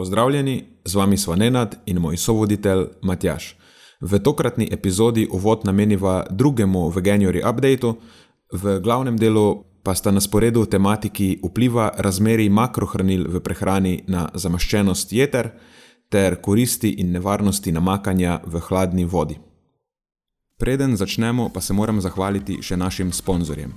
Pozdravljeni, z vami smo Nenad in moj sovoditelj Matjaš. V tokratni epizodi uvod nameniva drugemu Veganuary updateu, v glavnem delu pa sta na sporedu tematiki vpliva razmeri makrohranil v prehrani na zamaščenost jeter ter koristi in nevarnosti namakanja v hladni vodi. Preden začnemo, pa se moram zahvaliti še našim sponzorjem.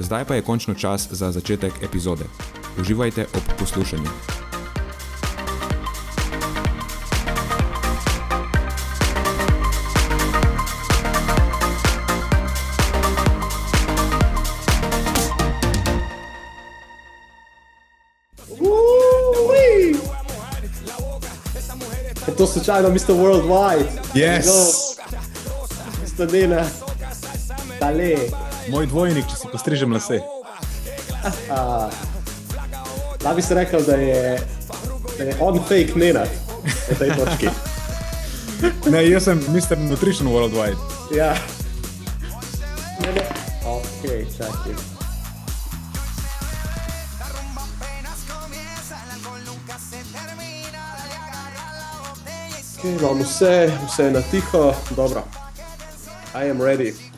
Zdaj pa je končno čas za začetek epizode. Uživajte ob poslušanju. to slučajno, Mr. Worldwide. Yes. Mr. Dina, tale. Moj dvojnik, če si postrižem lase. Da bi se rekel, da je, da je on fake Nena na tej točki. ne, jaz sem Mr. Nutrition Worldwide. Ja. Ne, ne. Ok, čakaj. Okay, imamo vse, vse je na tiho, dobro. I am ready.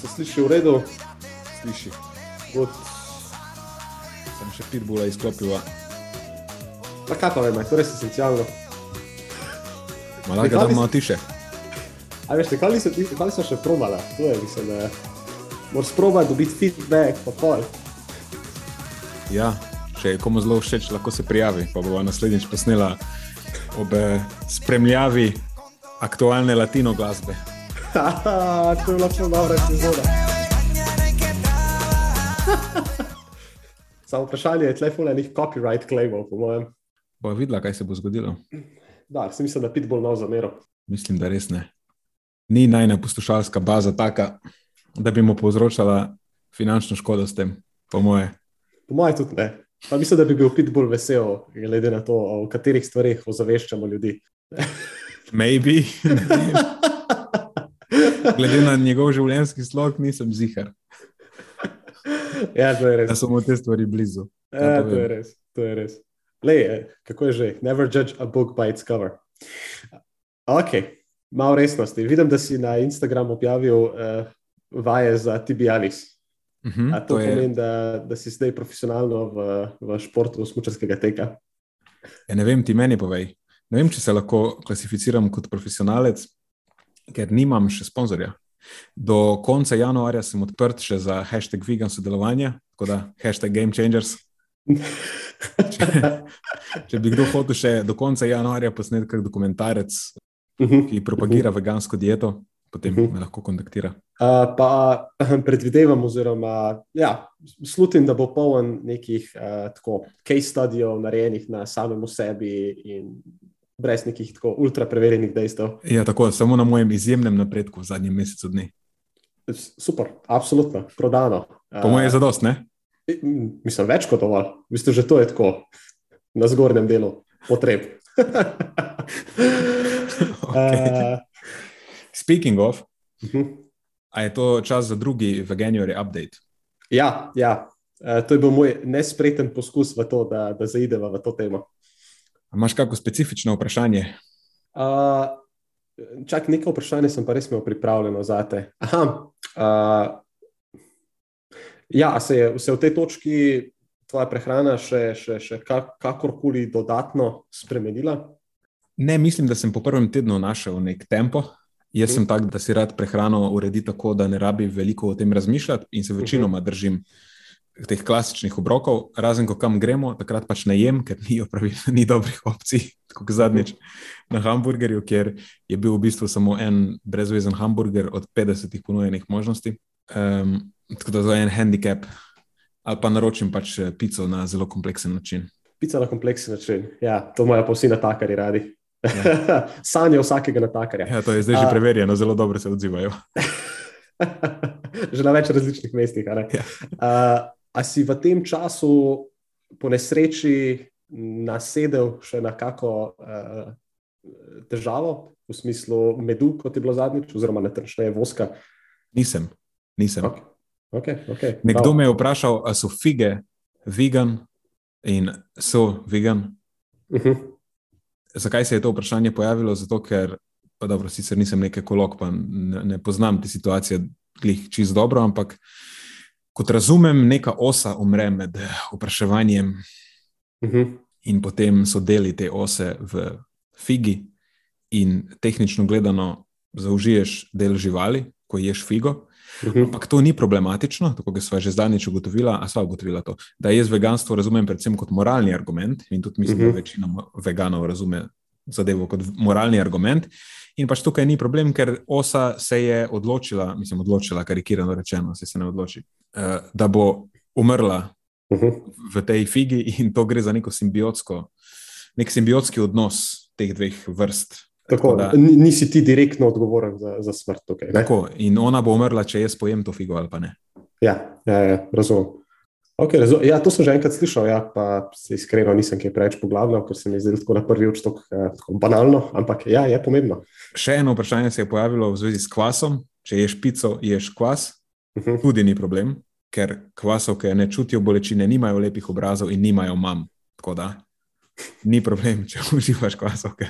Se sliši v redu? Sliši. Good. Sem še pitbulla izklopil. Na kaj pa vem, to je res esencialno. Malo ga da malo tiše. A veš, kaj so, kaj so še probala? To je, mislim, da moraš probati dobiti feedback, pa pol. Ja, če je komu zelo všeč, lahko se prijavi, pa bo naslednjič posnela ob eh, spremljavi aktualne latino glasbe. To je lahko dobra epizoda. Samo vprašanje je, tle fule nekih copyright claimov, po mojem. Bo videla, kaj se bo zgodilo. Da, sem mislil, da pitbull nov zamero. Mislim, da res ne. Ni najna poslušalska baza taka, da bi mu povzročala finančno škodo s tem, po moje. Po moje tudi ne. Pa mislim, da bi bil pitbull vesel, glede na to, o katerih stvarih ozaveščamo ljudi. Maybe. glede na njegov življenjski slog, nisem zihar. Ja, to je res. Da so mu te stvari blizu. Ja, to je res. To je res. Lej, kako je že? Never judge a book by its cover. Ok, malo resnosti. Vidim, da si na Instagramu objavil uh, vaje za Tibialis. Uh mhm, -huh, to, to pomeni, da, da si zdaj profesionalno v, v športu smočarskega teka? Ja, ne vem, ti meni povej. Ne vem, če se lahko klasificiram kot profesionalec, ker nimam še sponzorja. Do konca januarja sem odprt še za hashtag vegan sodelovanje, tako da hashtag game changers. če, če bi kdo hotel še do konca januarja posnetek dokumentarec, uh mhm, -huh, ki propagira uh -huh. vegansko dieto, potem uh mhm. -huh. me lahko kontaktira. Uh, pa predvidevam, oziroma ja, slutim, da bo poln nekih uh, tako case studijev, narejenih na samem sebi in brez nekih tako ultra preverjenih dejstev. Ja, tako samo na mojem izjemnem napredku v zadnjem mesecu dni. Super, absolutno, prodano. Po mojem je zadost, ne? Mislim, več kot dovolj. V bistvu že to je tako na zgornjem delu potreb. okay. uh, Speaking of, uh mhm. -huh. a je to čas za drugi Veganuary update? Ja, ja. Uh, to je bil moj nespreten poskus v to, da, da zaidemo v to temo. Imáš kakšno specifično vprašanje? Uh, čak, nekaj vprašanje sem pa res imel pripravljeno za te. Aha, uh, ja, se je vse v tej točki tvoja prehrana še, še, še kakorkoli dodatno spremenila? Ne, mislim, da sem po prvem tednu našel nek tempo, Jaz sem tak, da si rad prehrano uredi tako, da ne rabi veliko o tem razmišljati in se večinoma držim teh klasičnih obrokov, razen ko kam gremo, takrat pač ne jem, ker ni, pravi, ni dobrih opcij. Kot zadnjič na hamburgerju, kjer je bil v bistvu samo en brezvezen hamburger od 50 ponujenih možnosti. Um, tako da to je en handicap, ali pa naročim pač eh, pico na zelo kompleksen način. Pica na kompleksen način, ja, to imajo pa vsi natakari radi. Ja. Sanje vsakega natakarja. Ja, to je zdaj že A... preverjeno, zelo dobro se odzivajo. že na več različnih mestih. Ja. Uh, A si v tem času po nesreči nasedel še na kako uh, težavo, v smislu medu, kot je bilo zadnjič, oziroma ne tršne voska? Nisem, nisem. Okay. Okay, okay. Nekdo me je vprašal, ali so fige vegan in so vegan. Uh mhm. -huh. Zakaj se je to vprašanje pojavilo? Zato, ker, pa dobro, sicer nisem neki kolok, pa ne, ne poznam te situacije, glih čist dobro, ampak kot razumem, neka osa umre med vprašanjem, uh mhm. -huh. in potem so deli te ose v figi, in tehnično gledano, zaužiješ del živali, ko ješ figo. Uh mhm. -huh. Ampak to ni problematično, tako da smo že zdaj ugotovili, a sva ugotovila to, da jaz veganstvo razumem predvsem kot moralni argument, in tudi mislim, uh -huh. da mhm. večina veganov razume zadevo kot moralni argument. In pač tukaj ni problem, ker osa se je odločila, mislim, odločila, karikirano rečeno, se, se ne odloči, uh, da bo umrla uh mhm. -huh. v tej figi, in to gre za neko simbiotsko, nek simbiotski odnos teh dveh vrst. Tako, da, nisi ti direktno odgovoren za, za smrt tukaj. Tako, in ona bo umrla, če jaz pojem to figo ali pa ne. Ja, ja, ja razumem. Okay, ja, to sem že enkrat slišal, ja, pa se iskreno nisem kaj preveč poglabljal, ker se mi zdi tako na prvi oči eh, tako banalno, ampak ja, je pomembno. Še eno vprašanje se je pojavilo v zvezi s kvasom. Če ješ pico, ješ kvas, uh mhm. -huh. tudi ni problem, ker kvasovke ne čutijo bolečine, nimajo lepih obrazov in nimajo mam. Tako da ni problem, če uživaš kvasovke.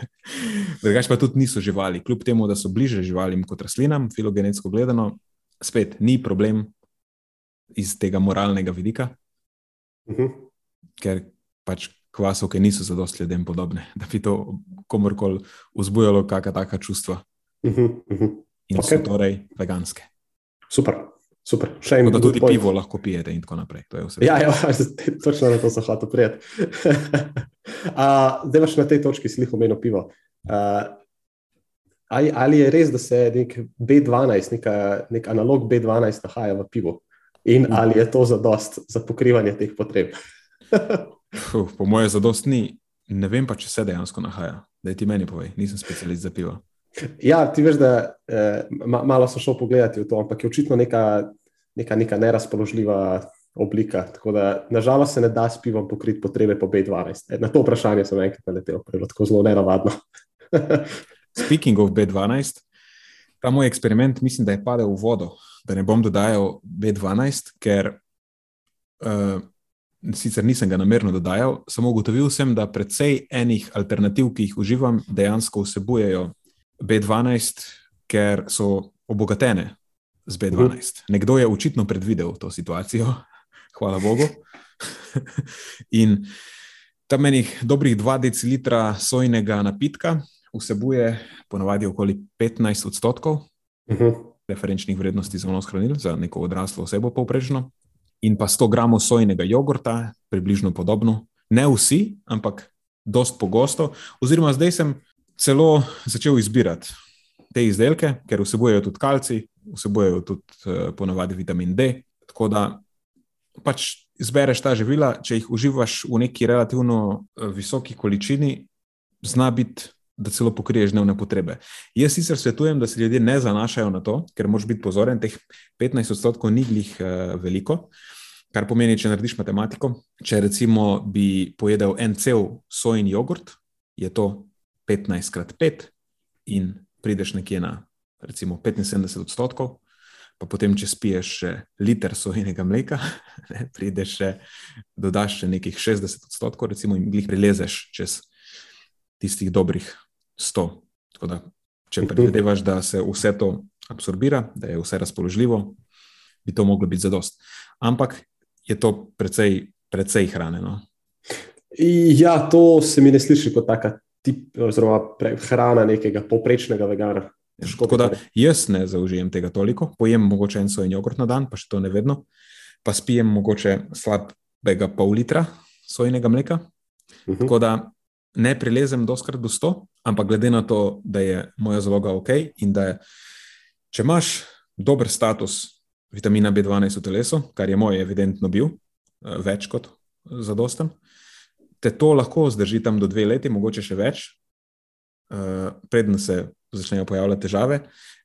Drugač pa tudi niso živali, kljub temu, da so bliže živalim kot rastlinam, filogenetsko gledano, spet ni problem iz tega moralnega vidika, uh mhm. -huh. ker pač kvasovke niso za dosti ljudem podobne, da bi to komorkoli vzbujalo kakšna taka čustva. Uh -huh. Uh -huh. In okay. so torej veganske. Super. Super. Še en da tudi point. pivo lahko pijete, in tako naprej. Ja, ja, točno na to sem hotel prijeti. Zdaj, na tej točki si jih omenil pivo. Uh, ali, ali je res, da se nek B12, neka, nek analog B12 nahaja v pivu? In ali je to zadost za pokrivanje teh potreb. Uf, po mojem, zadost ni. Ne vem pa, če se dejansko nahaja. Da ti meni povej, nisem specialist za pivo. Ja, ti veš, da eh, malo sem šel pogledati v to, ampak je očitno neka, neka, neka nerazpoložljiva oblika. Tako da, nažalost, se ne da s pivom pokriti potrebe po B12. E, na to vprašanje sem enkrat naletel, prvo tako zelo nenavadno. Speaking of B12, ta moj eksperiment mislim, da je padel v vodo da ne bom dodajal B12, ker uh, sicer nisem ga namerno dodajal, samo ugotovil sem, da precej enih alternativ, ki jih uživam, dejansko vsebujejo B12, ker so obogatene z B12. Mhm. Nekdo je očitno predvidel to situacijo, hvala Bogu. In tam enih dobrih 2 decilitra sojnega napitka vsebuje ponavadi okoli 15 odstotkov. Uh mhm. -huh referenčnih vrednosti za vnos hranil, za neko odraslo osebo povprečno, in pa 100 gramov sojnega jogurta, približno podobno. Ne vsi, ampak dost pogosto. Oziroma, zdaj sem celo začel izbirati te izdelke, ker vsebujejo tudi kalci, vsebujejo tudi uh, ponavadi vitamin D. Tako da pač izbereš ta živila, če jih uživaš v neki relativno uh, visoki količini, zna biti da celo pokriješ dnevne potrebe. Jaz sicer svetujem, da se ljudje ne zanašajo na to, ker moraš biti pozoren, teh 15 odstotkov ni glih uh, veliko. Kar pomeni, če narediš matematiko, če recimo bi pojedel en cel sojin jogurt, je to 15 krat 5 in prideš nekje na recimo 75 odstotkov, pa potem, če spiješ še liter sojinega mleka, ne, prideš še, dodaš še nekih 60 odstotkov, recimo in glih prilezeš čez tistih dobrih 100. Da, če predvidevaš, da se vse to absorbira, da je vse razpoložljivo, bi to moglo biti zadost. Ampak je to precej, precej hrane. No? Ja, to se mi ne sliši kot taka tip, oziroma hrana nekega poprečnega vegana. Tako da jaz ne zaužijem tega toliko, pojem mogoče en sojen jogurt na dan, pa še to ne vedno, pa spijem mogoče slabega pol litra sojenega mleka. Uh -huh. Tako da ne prilezem doskrat do 100, ampak glede na to, da je moja zaloga ok in da je, če imaš dober status vitamina B12 v telesu, kar je moj evidentno bil, eh, več kot zadosten, te to lahko zdrži tam do dve leti, mogoče še več, eh, predn se začnejo pojavljati težave.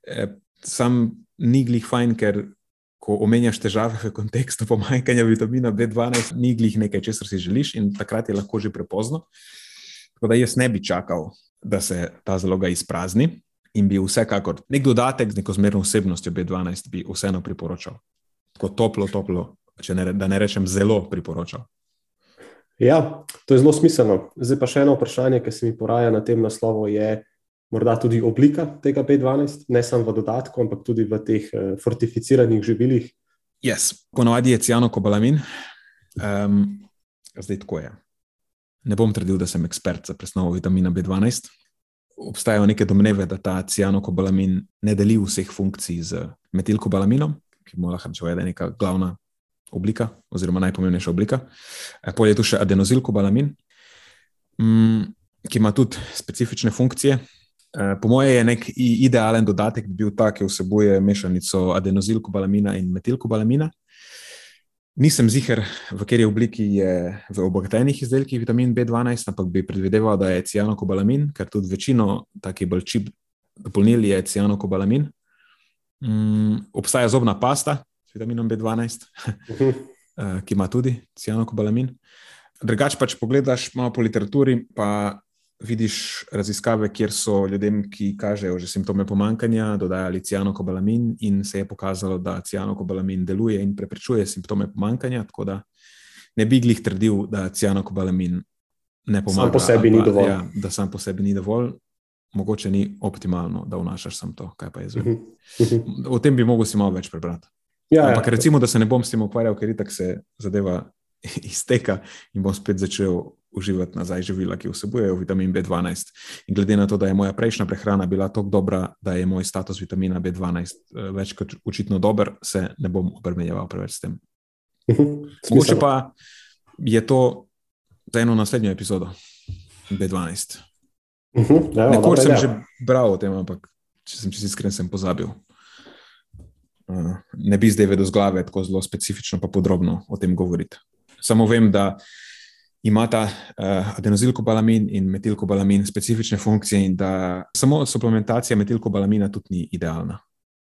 Eh, sam ni glih fajn, ker ko omenjaš težave v kontekstu pomanjkanja vitamina B12, ni glih nekaj, česar si želiš, in takrat je lahko že prepozno. Tako da jaz ne bi čakal, da se ta zaloga izprazni in bi vsekakor nek dodatek z neko zmerno vsebnostjo B12 bi vseeno priporočal. Tako toplo, toplo, ne, da ne rečem zelo priporočal. Ja, to je zelo smiselno. Zdaj pa še eno vprašanje, ki se mi poraja na tem naslovu, je morda tudi oblika tega B12, ne samo v dodatku, ampak tudi v teh uh, fortificiranih živilih. Yes. Ponovadi je cianokobalamin. Um, zdaj tako je. Ne bom trdil, da sem ekspert za presnovo vitamina B12. Obstajajo neke domneve, da ta cianokobalamin ne deli vseh funkcij z metilkobalaminom, ki mu lahko rečemo, da je neka glavna oblika, oziroma najpomembnejša oblika. E, Polje tu še adenozilkobalamin, mm, ki ima tudi specifične funkcije, Eh, po mojem je nek idealen dodatek bil ta, ki vsebuje mešanico adenozilkobalamina in metilkobalamina. Nisem ziger, v kateri obliki je v obogatenih izdelkih vitamin B12, ampak bi predvideval, da je cianokobalamin, ker tudi večino takih bolj čip dopolnil je cianokobalamin. Um, obstaja zobna pasta s vitaminom B12, uh, eh, ki ima tudi cianokobalamin. Drugač pa, če pogledaš malo po literaturi, pa vidiš raziskave, kjer so ljudem, ki kažejo že simptome pomankanja, dodajali cianokobalamin in se je pokazalo, da cianokobalamin deluje in preprečuje simptome pomankanja. Tako da ne bi glih trdil, da cianokobalamin ne pomaga. Sam po sebi pa, ni dovolj. Ja, da sam po sebi ni dovolj. Mogoče ni optimalno, da vnašaš samo to, kaj pa je zdaj. Mhm. O tem bi mogel si malo več prebrati. Ja, Ampak ja. recimo, da se ne bom s tem ukvarjal, ker itak se zadeva izteka in bom spet začel uživati nazaj živila, ki vsebujejo vitamin B12. In glede na to, da je moja prejšnja prehrana bila tako dobra, da je moj status vitamina B12 eh, več kot očitno dober, se ne bom obremenjeval preveč s tem. Mhm. Mogoče pa je to za eno naslednjo epizodo B12. Mhm. Ja, Nekoč sem že bral o tem, ampak če sem čest iskren, sem pozabil. Uh, ne bi zdaj vedel z glave tako zelo specifično, pa podrobno o tem govoriti. Samo vem, da imata uh, adenozilkobalamin in metilkobalamin specifične funkcije, in da samo suplementacija metilkobalamina tudi ni idealna.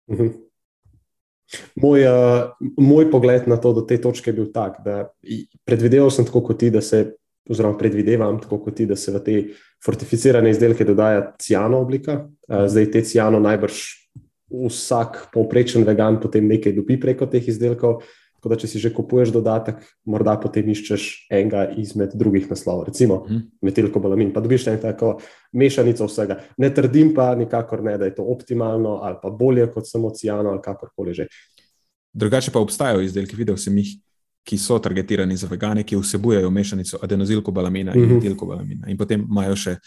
Uh mhm. -huh. Moj, uh, moj pogled na to do te točke je bil tak, da predvideval sem tako kot ti, da se, oziroma predvidevam tako kot ti, da se v te fortificirane izdelke dodaja ciano oblika. Uh, zdaj te ciano najbrž vsak povprečen vegan potem nekaj dobi preko teh izdelkov. Tako da, če si že kupuješ dodatek, morda potem iščeš enega izmed drugih naslovov, recimo mm. metilkobalamin, pa dobiš eno tako mešanico vsega. Ne trdim pa nikakor ne, da je to optimalno ali pa bolje kot samo ciano ali kakorkoli že. Drugače pa obstajajo izdelki, videl sem jih, ki so targetirani za vegane, ki vsebujejo mešanico adenozilkobalamina in mm -hmm. metilkobalamina. In potem imajo še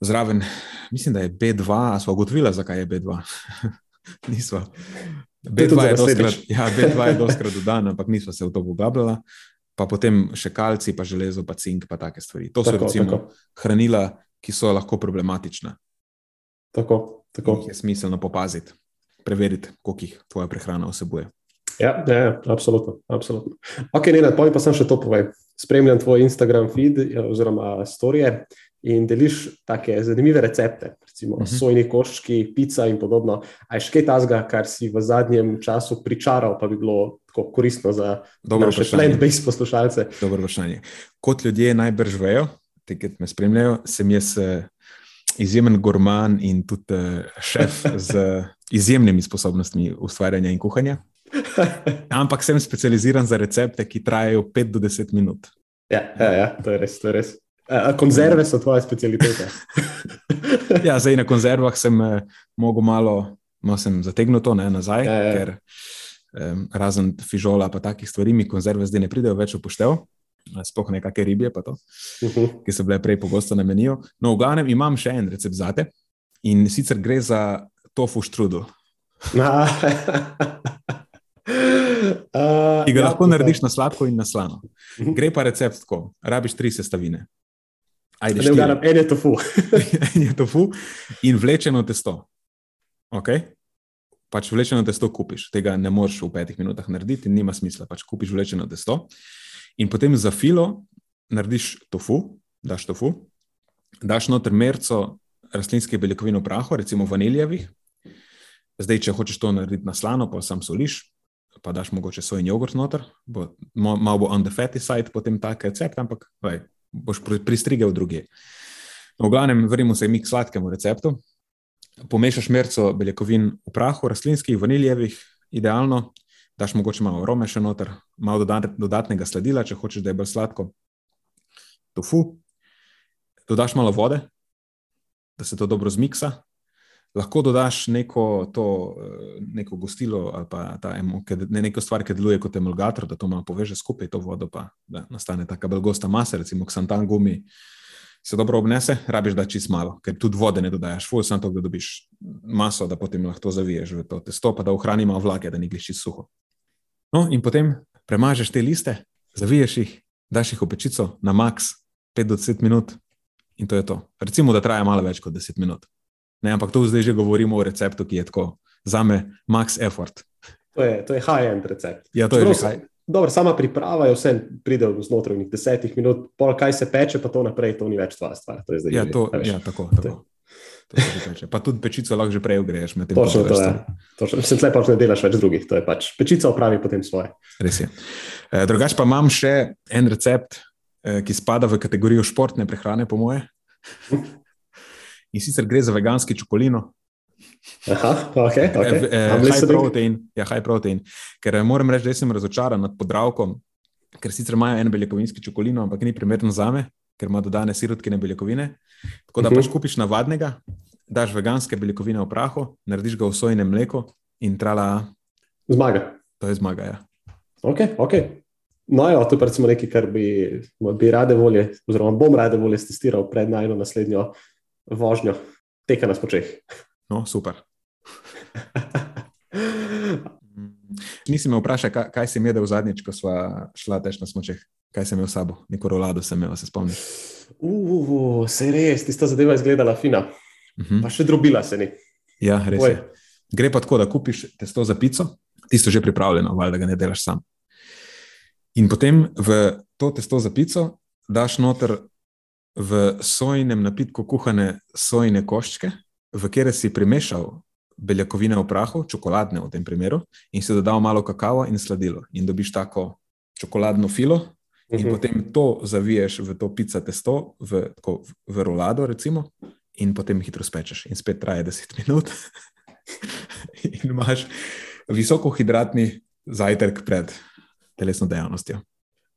zraven, mislim, da je B2, a smo ugotovili, zakaj je B2. Nismo. B2 je, doskrat, ja, B2 je doskrat dodan, ampak nismo se v to poglabljali. Pa potem še kalci, pa železo, pa cink, pa take stvari. To so tako, recimo tako. hranila, ki so lahko problematična. Tako, tako. Je smiselno popaziti, preveriti, koliko jih tvoja prehrana vsebuje. Ja, ja, ja absolutno. absolutno. Ok, ne, povem pa sem še to povej. Spremljam tvoj Instagram feed oziroma storije in deliš tako zanimive recepte, recimo uh mhm. -huh. sojni koščki, pica in podobno. A je še kaj tazga, kar si v zadnjem času pričaral, pa bi bilo tako koristno za naše plant-based poslušalce? Dobro vprašanje. Kot ljudje najbrž vejo, te, ki me spremljajo, sem jaz eh, izjemen gorman in tudi eh, šef z izjemnimi sposobnostmi ustvarjanja in kuhanja. Ampak sem specializiran za recepte, ki trajajo 5 do 10 minut. Ja, ja, ja to je res. To je res. A konzerve so tvoje specialitete. ja, zdaj na konzervah sem eh, mogel malo, malo zategniti to ne, nazaj, ja, ja. ker eh, razen fižola in takih stvari, mi konzerve zdaj ne pridejo več upoštev. Sploh nekakšne ribje, to, uh mhm. -huh. ki so bile prej pogosto na meniju. No, v glavnem imam še en recept za te, In sicer gre za tofu štrudel. Uh, Ki ga ja, lahko to- narediš na sladko in na slano. Mhm. Gre pa recept tako: rabiš tri sestavine. Ajde, Ne, štiri. glavnem, en je tofu. en je tofu in vlečeno testo. Okay? Pač vlečeno testo kupiš, tega ne moreš v petih minutah narediti, nima smisla. Pač kupiš vlečeno testo in potem za filo narediš tofu, daš tofu, daš noter merco rastlinskih beljakovin v prahu, recimo vaniljevih. Zdaj, če hočeš to narediti na slano, pa sam soliš, pa daš mogoče sojin jogurt noter, bo, malo bo on the fatty side, potem tak recept, ampak lej, boš pri- pristrigel druge. No, v glavnem, vrnimo se mi k sladkemu receptu. Pomešaš merco beljakovin v prahu, rastlinskih, vaniljevih, idealno, daš mogoče malo arome še noter, malo dodat, dodatnega sladila, če hočeš, da je bolj sladko. Tofu, dodaš malo vode, da se to dobro zmiksa. Lahko dodaš neko, to, eh, neko gostilo ali pa ta, ne, neko stvar, ki deluje kot emulgator, da to malo poveže skupaj, to vodo, pa da nastane taka bolj gosta masa, recimo ksantan gumi, se dobro obnese, rabiš da čist malo, ker tudi vode ne dodajaš, fuj, samo to, da dobiš maso, da potem lahko zaviješ v to testo, pa da ohrani malo vlage, da ni gliš čist suho. No, in potem premažeš te liste, zaviješ jih, daš jih v pečico na max 5 do 10 minut in to je to. Recimo, da traja malo več kot 10 minut. Ne, ampak tu zdaj že govorimo o receptu, ki je tako za me max effort. To je, to je high-end recept. Ja, to je Čeprav že se- kaj. Dobro, sama priprava je vse, pride znotraj nekih desetih minut, pol kaj se peče, pa to naprej, to ni več tvoja stvar. To je zdaj Ja, že, to, ja, tako. tako. To se že reče. Pa tudi pečico lahko že prej medtem ko Točno to je. Točno, mislim, tle pač ne delaš več drugih, to je pač pečica opravi potem svoje. Res je. Eh, Drugač pa imam še en recept, eh, ki spada v kategorijo športne prehrane, po moje. In sicer gre za veganski čokolino, Aha, ok, eh, ok. eh, I'm high protein. Ja, high protein. Ker eh, moram reči, da sem razočaran nad podravkom, ker sicer imajo en beljakovinski čokolino, ampak ni primeren za me, ker ima dodane sirotkine beljakovine. Tako da Mhm. pač kupiš navadnega, daš veganske beljakovine v prahu, narediš ga v sojnem mleku in trala, Zmaga. to je zmaga. Ja. Ok, ok. No, ja, to je recimo nekaj, kar bi, bi rade volje, oziroma bom rade volje testiral pred najno naslednjo vožnjo teka na spočeh. No, super. Nisi me vprašal, kaj, kaj si imel zadnjič, ko sva šla teč na smočeh. Kaj sem imel s sabo, neko rolado sem imel, se spomnim. Uf, se res, tista zadeva je izgledala fina, Uh -huh. pa še drobila se ni. Ja, res Oj. je. Gre pa tako, da kupiš testo za pico, tisto že pripravljeno, valjda ga ne delaš sam. In potem v to testo za pico daš noter v sojnem napitku kuhane sojne koščke, v katere si primešal beljakovine v prahu, čokoladne v tem primeru, in si dodal malo kakava in sladilo. In dobiš tako čokoladno filo, in Mhm. potem to zaviješ v to pica testo, v, tako, v rolado, recimo, in potem hitro spečeš. In spet traja 10 minut. in imaš visokohidratni zajtrk pred telesno dejavnostjo.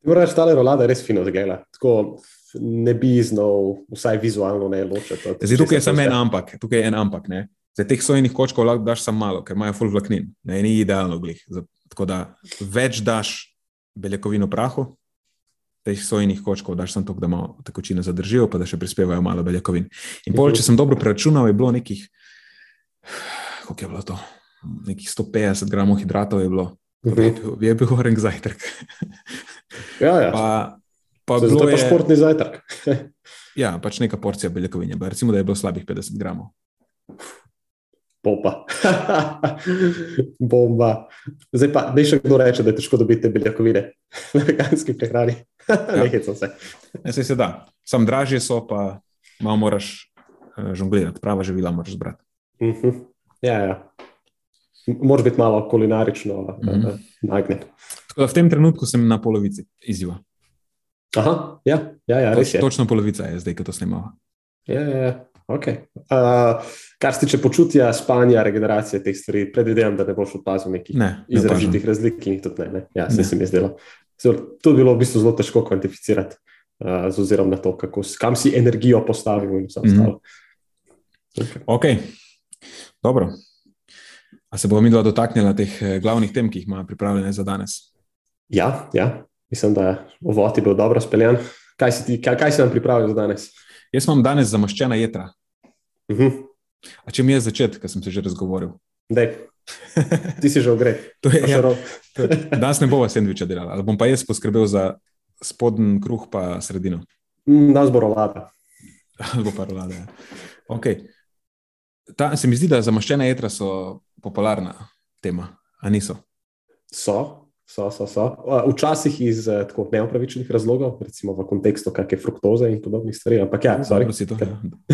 Reči, ta rolada je res fino zgleda. Tako ne bi znal, vsaj vizualno ne ločiti. Zdaj, tukaj je samo en ampak, tukaj je en ampak. Ne? Zdaj, teh sojenih kočkov lahko daš samo malo, ker imajo full vlaknin, ne? ni idealno glih. Tako da več daš beljakovin v prahu, teh sojenih kočkov daš samo to, da malo tekočine zadržijo, pa da še prispevajo malo beljakovin. In pol, če sem dobro preračunal, je bilo nekih, koliko je bilo to? Nekih 150 gramov hidratov je bilo. Mhm. Je bil- Je bil orenk zajtrk. Ja, ja. Pa, pa je pa je, športni zajtrk. ja, pač neka porcija beljakovine. Recimo, da je bilo slabih 50 gramov. Popa. Bomba. Zdaj pa, ne še kdo reče, da je težko dobiti te beljakovine na veganski prehrani. Ja. ne hecam se. Ne, saj se da. Sam dražje so, pa malo moraš uh, žonglirati, prava živila moraš zbrati. Mhm. Ja, ja. Moraš biti malo kulinarično Mhm. mm -hmm. nagnjen. Tako da v tem trenutku sem na polovici izziva. Aha, ja, ja, ja res je. Točno polovica je zdaj, ko to snimamo. Ja, ja, ja. Okay. Uh, kar se tiče počutja, spanja, regeneracije teh stvari, predvidevam, da ne boš opazil nekih Ne, ne izrazitih razlik, ki jih tudi ne. ne. Ja, se, se mi je zdelo. Zdelo, To je bilo v bistvu zelo težko kvantificirati, uh, z ozirom na to, kako, kam si energijo postavil in vse Mhm. ostalo. Okay. Ok, dobro. A se bomo mi dva dotaknila teh eh, glavnih tem, ki jih ima pripravljene za danes? Ja, ja, mislim, da je uvod je bil dobro speljan. Kaj si, ti, kaj, kaj si nam pripravil za danes? Jaz imam danes zamaščena jedra. Uh -huh. A če mi je začeti, ker sem se že razgovoril? Dej. Ti si že ogret. ja, danes ne bova sendviča delala, ali bom pa jaz poskrbel za spodnji kruh, pa sredino. Mm, danes bo rolada. bo pa rolada. Ja. Okay. Ta, se mi zdi, da zamaščena jedra so popularna tema, a niso? So, so, so. so. Včasih iz eh, tako neopravičenih razlogov, recimo v kontekstu kakšne fruktoze in podobnih stvari. Ampak ja, dobro si, to,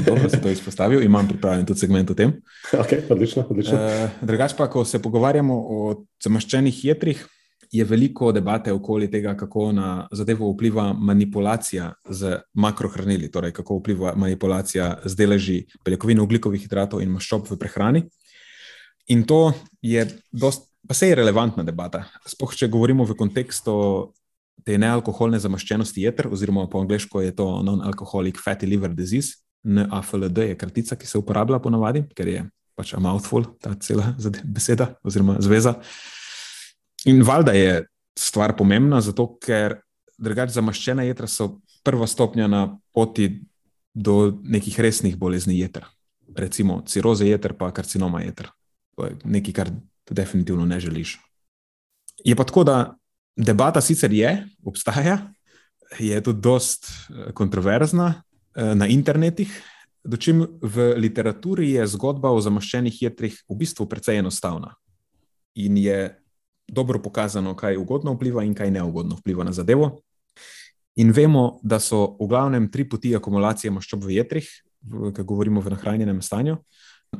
dobro si to izpostavil, imam pripravljen tudi segment o tem. Okay, odlično, odlično. Uh, drugač pa, ko se pogovarjamo o zamaščenih jedrih, je veliko debate okoli tega, kako na zadevo vpliva manipulacija z makrohranili, torej kako vpliva manipulacija z deleži beljakovin, ugljikovih hidratov in maščob v prehrani. In to je dost, pa se je relevantna debata. Sploh, če govorimo v kontekstu te nealkoholne zamaščenosti jeter, oziroma po angliško je to non-alcoholic fatty liver disease, NAFLD je kratica, ki se uporablja po navadi, ker je pač a mouthful, ta cela beseda oziroma zveza. In valjda je stvar pomembna, zato ker drugače zamaščena jedra so prva stopnja na poti do nekih resnih bolezni jeter. Recimo ciroze jeter, pa karcinoma jeter. To je nekaj, kar definitivno ne želiš. Je pa tako, da debata sicer je, obstaja, je tudi dost eh, kontroverzna eh, na internetih. Dočim v literaturi je zgodba o zamaščenih jedrih v bistvu precej enostavna in je dobro pokazano, kaj ugodno vpliva in kaj neugodno vpliva na zadevo. In vemo, da so v glavnem tri poti akumulacije maščob v jedrih, ko govorimo v nahranjenem stanju.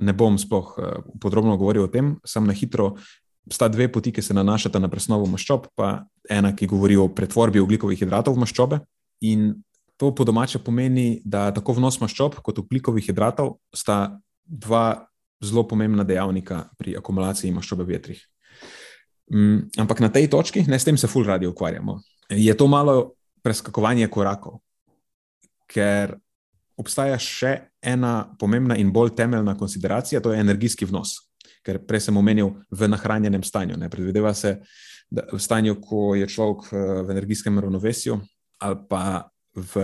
Ne bom sploh uh, podrobno govoril o tem, samo na hitro. Sta dve poti, ki se nanašata na presnovo maščob, pa ena, ki govori o pretvorbi ugljikovih hidratov v maščobe. In to po domače pomeni, da tako vnos maščob kot ugljikovih hidratov sta dva zelo pomembna dejavnika pri akumulaciji maščobe v vetrih. Um, ampak na tej točki, ne s tem se ful radi ukvarjamo, je to malo preskakovanje korakov, ker obstaja še ena pomembna in bolj temeljna konsideracija, to je energijski vnos. Ker prej sem omenil v nahranjenem stanju. Ne predvideva se, da v stanju, ko je človek eh, v energijskem ravnovesju ali pa v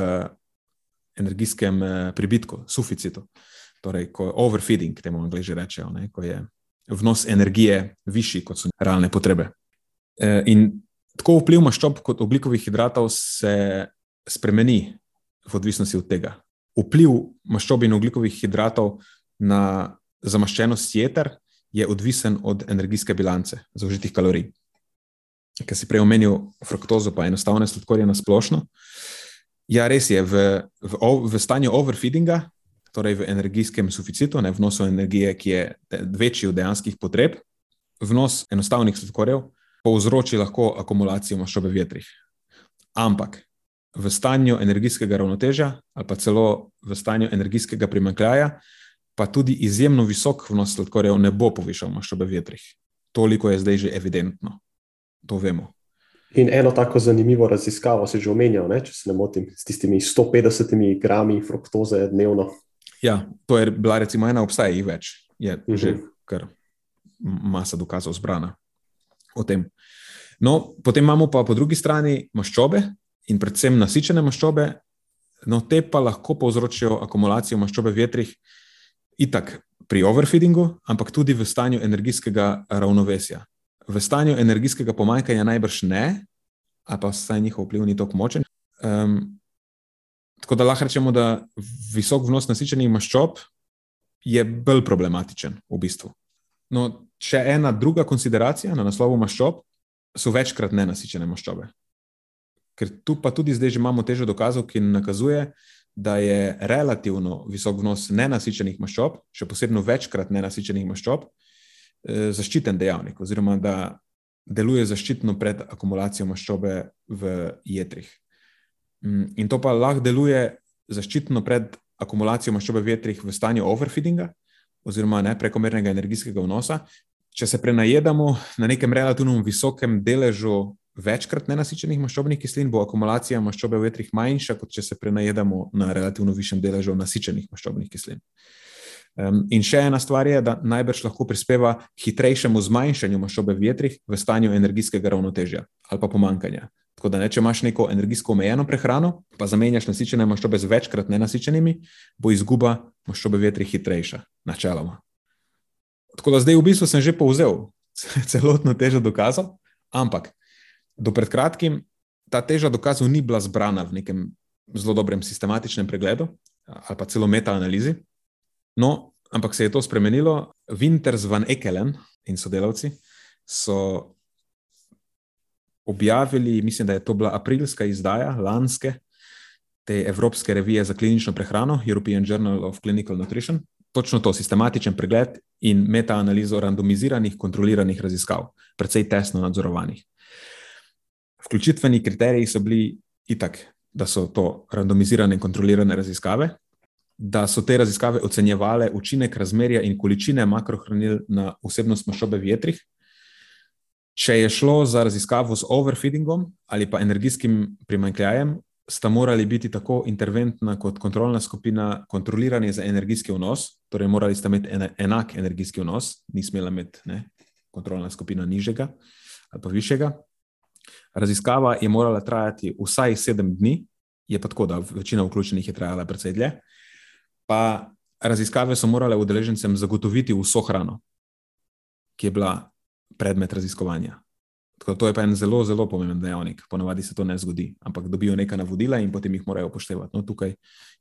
energijskem eh, pribitku, suficitu, torej ko je overfeeding, temu angliži rečejo, ne, ko je vnos energije višji, kot so realne potrebe. Eh, in tako vpliv maščob kot oglikovih hidratov se spremeni v odvisnosti od tega vpliv maščob in oglikovih hidratov na zamaščenost jeter je odvisen od energijske bilance zaužitih kalorij. Ker si prej omenil fruktozo, pa enostavne sladkorje na splošno. Ja, res je, v, v, v stanju overfeedinga, torej v energijskem suficitu, ne vnosu energije, ki je večji od dejanskih potreb, vnos enostavnih sladkorjev povzroči lahko akumulacijo maščobe v jetrih. Ampak v stanju energijskega ravnotežja ali pa celo v stanju energijskega primankljaja, pa tudi izjemno visok vnos sladkorjev ne bo povišal maščobe v vetrih. Toliko je zdaj že evidentno. To vemo. In eno tako zanimivo raziskavo si že omenjal, ne, če se ne motim, s tistimi 150 grami fruktoze dnevno. Ja, to je bila recimo ena, obstaja jih več, je uh mhm. -huh. že kar masa dokazov zbrana o tem. No, potem imamo pa po drugi strani maščobe, in predvsem nasičene maščobe, no te pa lahko povzročijo akumulacijo maščobe v vetrih, itak pri overfeedingu, ampak tudi v stanju energijskega ravnovesja. V stanju energijskega pomanjkanja najbrž ne, ali pa vsaj njihov vpliv ni tako močen. Um, tako da lahko rečemo, da visok vnos nasičenih maščob je bolj problematičen v bistvu. No, še ena druga konsideracija na naslovu maščob so večkrat nenasičene maščobe ker tu pa tudi zdaj že imamo težo dokazov, ki nakazuje, da je relativno visok vnos nenasičenih maščob, še posebej večkrat nenasičenih maščob, eh, zaščiten dejavnik, oziroma da deluje zaščitno pred akumulacijo maščobe v jedrih. Mm, in to pa lahko deluje zaščitno pred akumulacijo maščobe v jedrih v stanju overfeedinga, oziroma ne prekomernega energijskega vnosa. Če se prenajedamo na nekem relativno visokem deležu večkrat nenasičenih maščobnih kislin, bo akumulacija maščobe v vetrih manjša, kot če se prenajedamo na relativno višjem deležu nasičenih maščobnih kislin. Um, in še ena stvar je, da najbrž lahko prispeva k hitrejšemu zmanjšanju maščobe v vetrih v stanju energijskega ravnotežja ali pa pomankanja. Tako da, ne, če imaš neko energijsko omejeno prehrano, pa zamenjaš nasičene maščobe z večkrat nenasičenimi, bo izguba maščobe vetri hitrejša, načeloma. Tako da zdaj v bistvu sem že povzel celotno težo dokazov, ampak do pred kratkim ta teža dokazov ni bila zbrana v nekem zelo dobrem sistematičnem pregledu ali pa celo metaanalizi. No, ampak se je to spremenilo. Winters van Ekelen in sodelavci so objavili, mislim, da je to bila aprilska izdaja lanske te Evropske revije za klinično prehrano, European Journal of Clinical Nutrition. Točno to, sistematičen pregled in metaanalizo randomiziranih, kontroliranih raziskav, precej tesno nadzorovanih. Vključitveni kriteriji so bili itak, da so to randomizirane in kontrolirane raziskave, da so te raziskave ocenjevale učinek razmerja in količine makrohranil na vsebnost maščobe v jetrih, Če je šlo za raziskavo z overfeedingom ali pa energijskim primankljajem, sta morali biti tako interventna kot kontrolna skupina kontrolirani za energijski vnos, torej morali sta imeti enak energijski vnos, ni smela imeti ne, kontrolna skupina nižjega ali pa višjega. Raziskava je morala trajati vsaj sedem dni, je pa tako, da večina vključenih je trajala precej dlje. Pa raziskave so morale udeležencem zagotoviti vso hrano, ki je bila predmet raziskovanja. Tako, to je pa en zelo, zelo pomemben dejavnik. Ponavadi se to ne zgodi, ampak dobijo neka navodila in potem jih morajo upoštevati. No, tukaj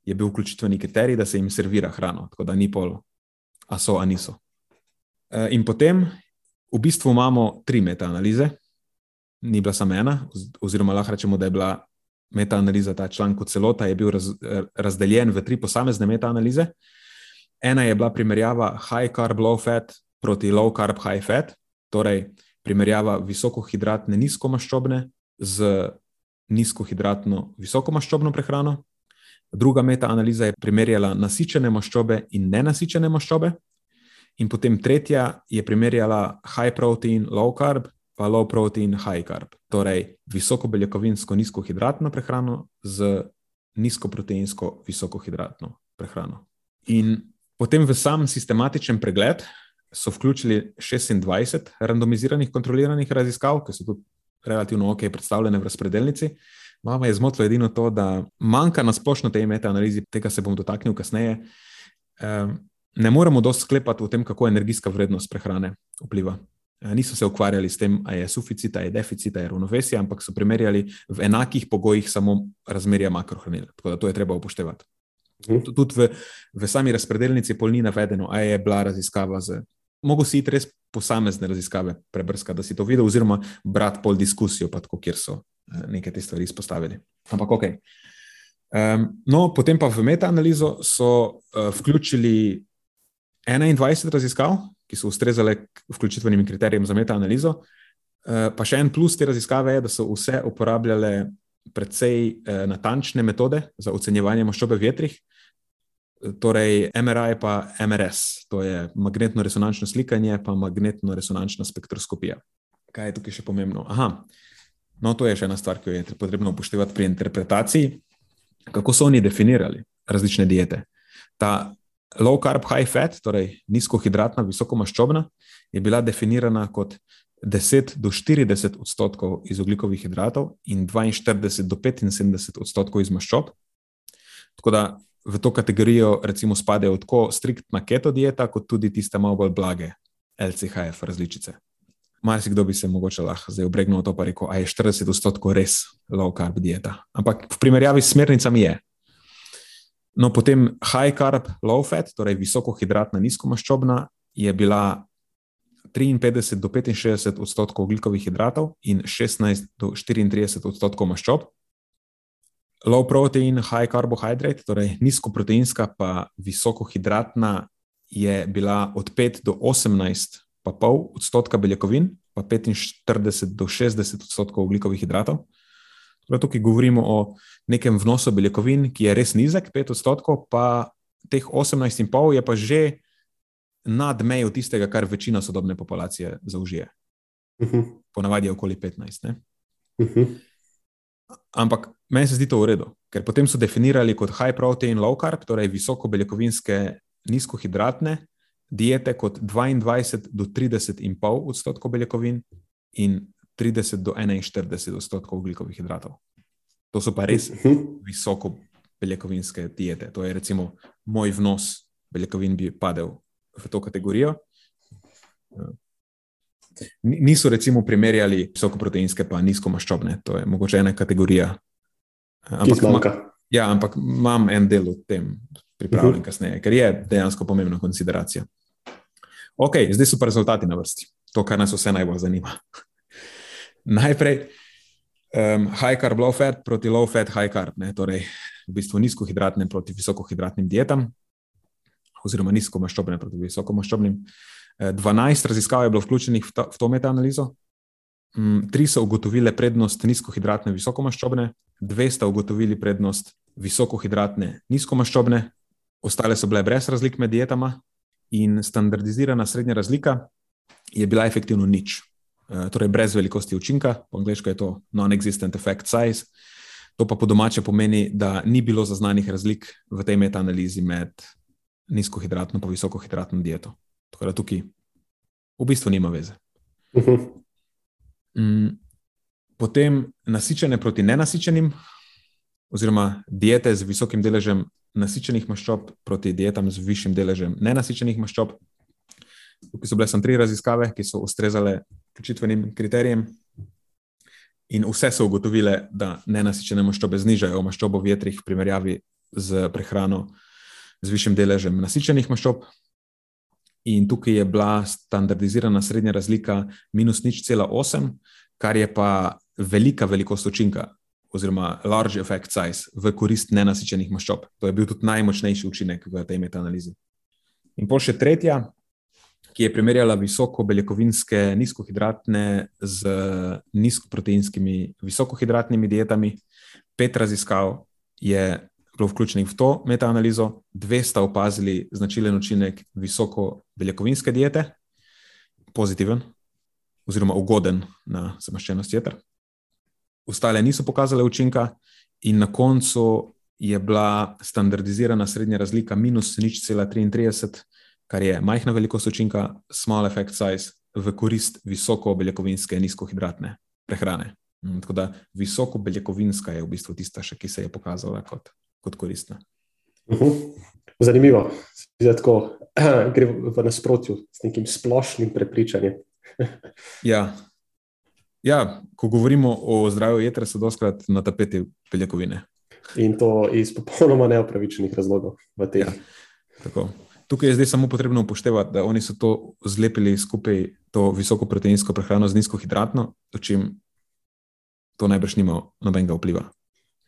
je bil vključitveni kriterij, da se jim servira hrano, tako da ni pol, a so, a niso. E, in potem v bistvu imamo tri metaanalize, ni bila samo ena, oziroma lahko rečemo, da je bila metaanaliza ta članek kot celota, je bil raz, razdeljen v tri posamezne metaanalize. Ena je bila primerjava high carb, low fat proti low carb, high fat, Torej, primerjava visokohidratne nizkomaščobne z nizkohidratno visokomaščobno prehrano. Druga metaanaliza je primerjala nasičene maščobe in nenasičene maščobe. In potem tretja je primerjala high protein, low carb, low protein, high carb. Torej, visokobeljakovinsko nizkohidratno prehrano z nizkoproteinsko visokohidratno prehrano. In potem v sam sistematičen pregled so vključili 26 randomiziranih, kontroliranih raziskav, ki so tudi relativno ok predstavljene v razpredelnici. Mama je zmotila edino to, da manjka na splošno tej metaanalizi, tega se bom dotaknil kasneje. Ne moremo dosti sklepati o tem, kako energijska vrednost prehrane vpliva. Niso se ukvarjali s tem, ali je suficit, ali je deficit, ali je ravnovesje, ampak so primerjali v enakih pogojih samo razmerja makrohranil. Tako da to je treba upoštevati. Mhm. Tudi v, v sami razpredelnici pol ni navedeno, ali je bila raziskava z mogo si res posamezne raziskave prebrskati, da si to videl, oziroma brati pol diskusijo, tako, kjer so eh, neke te stvari izpostavili. Ampak ok. Um, no, potem pa v metaanalizo so uh, vključili 21 raziskav, ki so ustrezale vključitvenim kriterijem za metaanalizo. Uh, pa še en plus te raziskave je, da so vse uporabljale precej uh, natančne metode za ocenjevanje maščobe v vetrih, Torej, MRI pa MRS, to je magnetno-resonančno slikanje, pa magnetno-resonančna spektroskopija. Kaj je tukaj še pomembno? Aha, no, to je še ena stvar, ki jo je potrebno upoštevati pri interpretaciji. Kako so oni definirali različne diete? Ta low carb, high fat, torej nizkohidratna, visokomaščobna, je bila definirana kot 10 do 40 odstotkov iz oglikovih hidratov in 42 do 75 odstotkov iz maščob. Tako da v to kategorijo recimo spadajo tako striktna keto dieta, kot tudi tiste malo bolj blage LCHF različice. Marsikdo bi se mogoče lahko zdaj obregnil to pa rekel, a je 40 odstotkov res low carb dieta. Ampak v primerjavi s smernicami je. No, potem high carb, low fat, torej visokohidratna, nizkomaščobna, je bila 53 do 65 odstotkov oglikovih hidratov in 16 do 34 odstotkov maščob low protein, high carbohydrate, torej nizkoproteinska, pa visokohidratna, je bila od 5 do 18, pa pol odstotka beljakovin, pa 45 do 60 odstotkov oglikovih hidratov. Tukaj govorimo o nekem vnosu beljakovin, ki je res nizek, 5 odstotkov, pa teh 18,5 je pa že nad mejo tistega, kar večina sodobne populacije zaužije. Uh mhm. -huh. Ponavadi je okoli 15. Uh -huh. Ampak meni se zdi to v redu, ker potem so definirali kot high protein, low carb, torej visoko beljakovinske, nizkohidratne diete, kot 22 do 30,5 odstotkov beljakovin in 30 do 41 odstotkov ugljikovih hidratov. To so pa res visoko beljakovinske diete. To je recimo moj vnos beljakovin bi padel v to kategorijo. Niso recimo primerjali visokoproteinske pa nizkomaščobne, to je mogoče ena kategorija. Ampak, ja, ampak imam en del v tem pripravljen uh -huh. kasneje, ker je dejansko pomembna konsideracija. Ok, zdaj so pa rezultati na vrsti. To, kar nas vse najbolj zanima. Najprej um, high carb, low fat proti low fat, high carb, ne? torej v bistvu nizkohidratnim proti visokohidratnim dietam, oziroma nizkomaščobnim proti visokomaščobnim. 12 raziskav je bilo vključenih v, ta, v to metaanalizo. Mm, tri so ugotovile prednost nizkohidratne visokomaščobne, dve sta ugotovili prednost visokohidratne nizkomaščobne, ostale so bile brez razlik med dietama, in standardizirana srednja razlika je bila efektivno nič, torej brez velikosti učinka, po angliško je to non-existent effect size. To pa po domače pomeni, da ni bilo zaznanih razlik v tej metaanalizi med nizkohidratno in visokohidratno dieto. Tako da tukaj v bistvu nima veze. Uh mhm. -huh. mm, potem nasičene proti nenasičenim, oziroma diete z visokim deležem nasičenih maščob proti dietam z višjim deležem nenasičenih maščob. Tukaj so bile samo tri raziskave, ki so ustrezale vključitvenim kriterijem. In vse so ugotovile, da nenasičene maščobe znižajo maščobo v jetrih v primerjavi z prehrano z višjim deležem nasičenih maščob, in tukaj je bila standardizirana srednja razlika minus nič cela osem, kar je pa velika velikost učinka, oziroma large effect size v korist nenasičenih maščob. To je bil tudi najmočnejši učinek v tej metanalizi. In pol še tretja, ki je primerjala visoko beljakovinske nizkohidratne z nizkoproteinskimi visokohidratnimi dietami. Pet raziskav je bilo vključenih v to metaanalizo, dve sta opazili značilen učinek visoko beljakovinske diete, pozitiven oziroma ugoden na zamaščenost jeter. Ostale niso pokazale učinka, in na koncu je bila standardizirana srednja razlika minus nič cela 33, kar je majhna velikost učinka, small effect size, v korist visoko beljakovinske nizkohidratne prehrane. Tako da visoko beljakovinska je v bistvu tista, še, ki se je pokazala kot kot koristna. Uh mhm. -huh. Zanimivo, da tako gre v nasprotju s nekim splošnim prepričanjem. ja. ja, ko govorimo o zdravju jedra, so doskrat na tapeti beljakovine. In to iz popolnoma neopravičenih razlogov. Ja, Tukaj je zdaj samo potrebno upoštevati, da oni so to zlepili skupaj, to visoko proteinsko prehrano z nizko hidratno, čim to najbrž nima nobenega vpliva.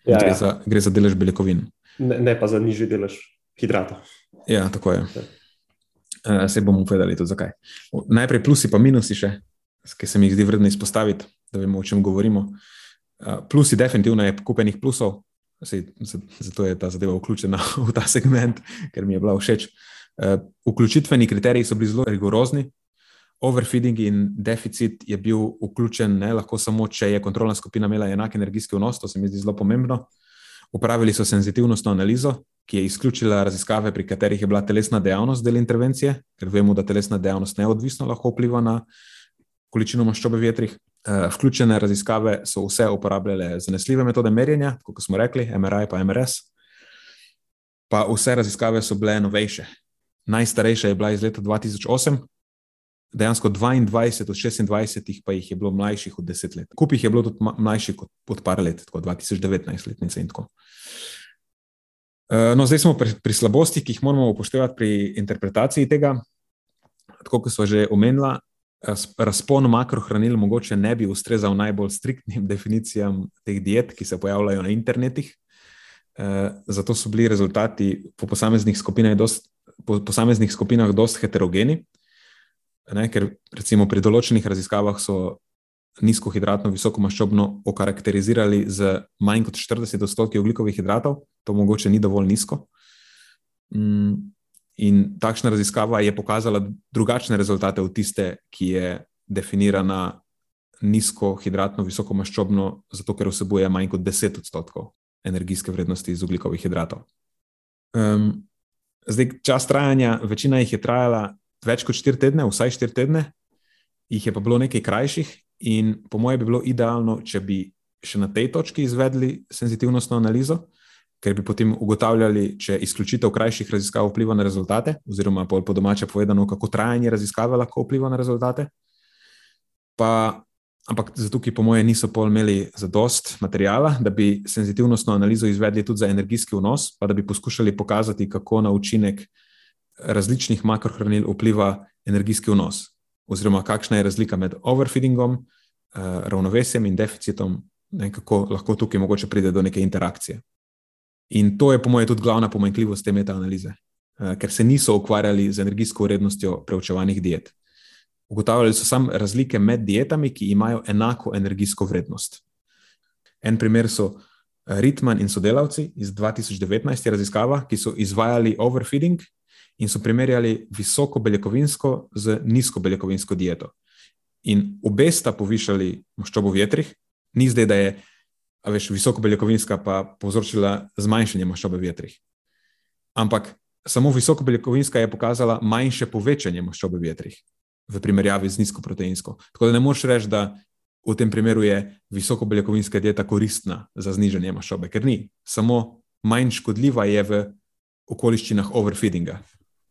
Ja, gre, ja. Za, gre za delež beljakovin. Ne, ne pa za nižji delež hidrata. Ja, tako je. Ja. Uh, se bomo povedali tudi zakaj. Najprej plusi, pa minusi, še, ki se mi zdi vredno izpostaviti, da vemo, o čem govorimo. Uh, plusi, definitivno je kupenih plusov, Sej, zato je ta zadeva vključena v ta segment, ker mi je bila všeč. Uh, vključitveni kriteriji so bili zelo rigorozni, overfeeding in deficit je bil vključen ne, lahko samo, če je kontrolna skupina imela enak energijski vnos, to se mi zdi zelo pomembno. Upravili so senzitivnostno analizo, ki je izključila raziskave, pri katerih je bila telesna dejavnost del intervencije, ker vemo, da telesna dejavnost neodvisno lahko vpliva na količino maščobe v vetrih. Uh, vključene raziskave so vse uporabljale zanesljive metode merjenja, kot smo rekli, MRI in MRS. Pa vse raziskave so bile novejše. Najstarejša je bila iz leta 2008, dejansko 22 od 26, pa jih je bilo mlajših od 10 let. Kup jih je bilo tudi mlajših kot, kot par let, tako 2019 letnice in tako. Eh, no, zdaj smo pri, pri slabostih, ki jih moramo upoštevati pri interpretaciji tega. Tako kot smo že omenili, razpon makrohranil mogoče ne bi ustrezal najbolj striktnim definicijam teh diet, ki se pojavljajo na internetih. Eh, zato so bili rezultati po posameznih skupinah, dost, po posameznih skupinah dosti heterogeni. Ne, ker recimo pri določenih raziskavah so nizkohidratno, visokomaščobno okarakterizirali z manj kot 40 odstotki oglikovih hidratov, to mogoče ni dovolj nizko. Mm, in takšna raziskava je pokazala drugačne rezultate od tiste, ki je definirana nizkohidratno, visokomaščobno, zato ker vsebuje manj kot 10 odstotkov energijske vrednosti iz oglikovih hidratov. Um, zdaj, čas trajanja, večina jih je trajala več kot 4 tedne, vsaj 4 tedne, jih je pa bilo nekaj krajših, In po mojem bi bilo idealno, če bi še na tej točki izvedli senzitivnostno analizo, ker bi potem ugotavljali, če izključitev krajših raziskav vpliva na rezultate, oziroma po domače povedano, kako trajanje raziskave lahko vpliva na rezultate. Pa, ampak zato, ki po mojem niso pol imeli za dost materijala, da bi senzitivnostno analizo izvedli tudi za energijski vnos, pa da bi poskušali pokazati, kako na učinek različnih makrohranil vpliva energijski vnos, oziroma kakšna je razlika med overfeedingom, uh, ravnovesjem in deficitom, in kako lahko tukaj mogoče pride do neke interakcije. In to je, po mojem, tudi glavna pomanjkljivost te metaanalize, uh, ker se niso ukvarjali z energijsko vrednostjo preučevanih diet. Ugotavljali so samo razlike med dietami, ki imajo enako energijsko vrednost. En primer so eh, Ritman in sodelavci iz 2019 raziskava, ki so izvajali overfeeding in so primerjali visoko beljakovinsko z nizko beljakovinsko dieto. In obe sta povišali maščobo v jetrih, ni zdaj, da je veš, visoko beljakovinska pa povzročila zmanjšanje maščobe v jetrih. Ampak samo visoko beljakovinska je pokazala manjše povečanje maščobe v jetrih v primerjavi z nizko proteinsko. Tako da ne moreš reči, da v tem primeru je visoko beljakovinska dieta koristna za znižanje maščobe, ker ni. Samo manj škodljiva je v okoliščinah overfeedinga.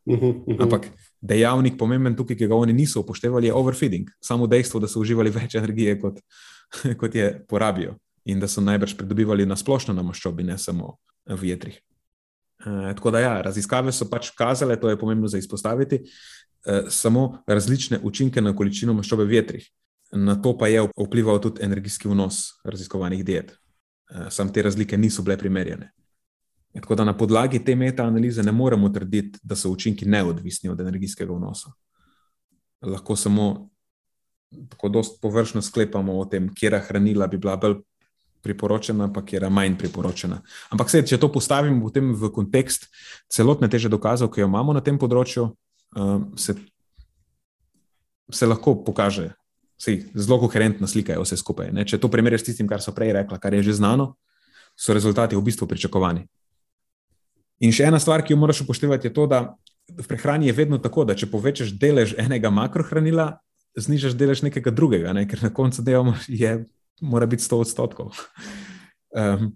Mhm, mhm. Ampak dejavnik pomemben tukaj, ki ga oni niso upoštevali, je overfeeding. Samo dejstvo, da so uživali več energije, kot, kot je porabijo, in da so najbrž pridobivali na splošno na maščobi, ne samo v jetrih. E, tako da, ja, raziskave so pač kazale, to je pomembno za izpostaviti, samo različne učinke na količino maščobe v jetrih. Na to pa je vplival tudi energijski vnos raziskovanih diet. E, sam te razlike niso bile primerjene. Tako da na podlagi te metaanalize ne moremo trditi, da so učinki neodvisni od energijskega vnosa. Lahko samo tako dosto površno sklepamo o tem, kje hranila bi bila bolj priporočena, pa kje manj priporočena. Ampak se, če to postavimo v kontekst celotne teže dokazov, ki jo imamo na tem področju, se, se lahko pokaže. Sej, zelo koherentna slika je vse skupaj. Ne? Če to primerjaš s tistim, kar so prej rekla, kar je že znano, so rezultati v bistvu pričakovani. In še ena stvar, ki jo moraš upoštevati, je to, da v prehrani je vedno tako, da če povečaš delež enega makrohranila, znižaš delež nekega drugega, ne? ker na koncu dneva je, mora biti 100 odstotkov. Um,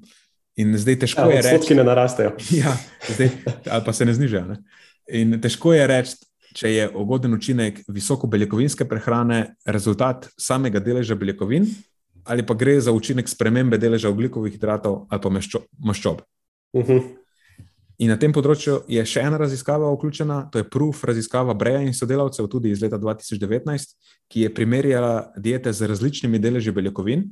in zdaj težko ja, je reči, da ne narastejo. Ja, zdaj, ali pa se ne znižajo. Ne? In težko je reči, če je ugoden učinek visoko beljakovinske prehrane rezultat samega deleža beljakovin, ali pa gre za učinek spremembe deleža oglikovih hidratov ali pa maščob. Uh mhm. -huh. In na tem področju je še ena raziskava vključena, to je Proof, raziskava Breja in sodelavcev, tudi iz leta 2019, ki je primerjala diete z različnimi deleži beljakovin,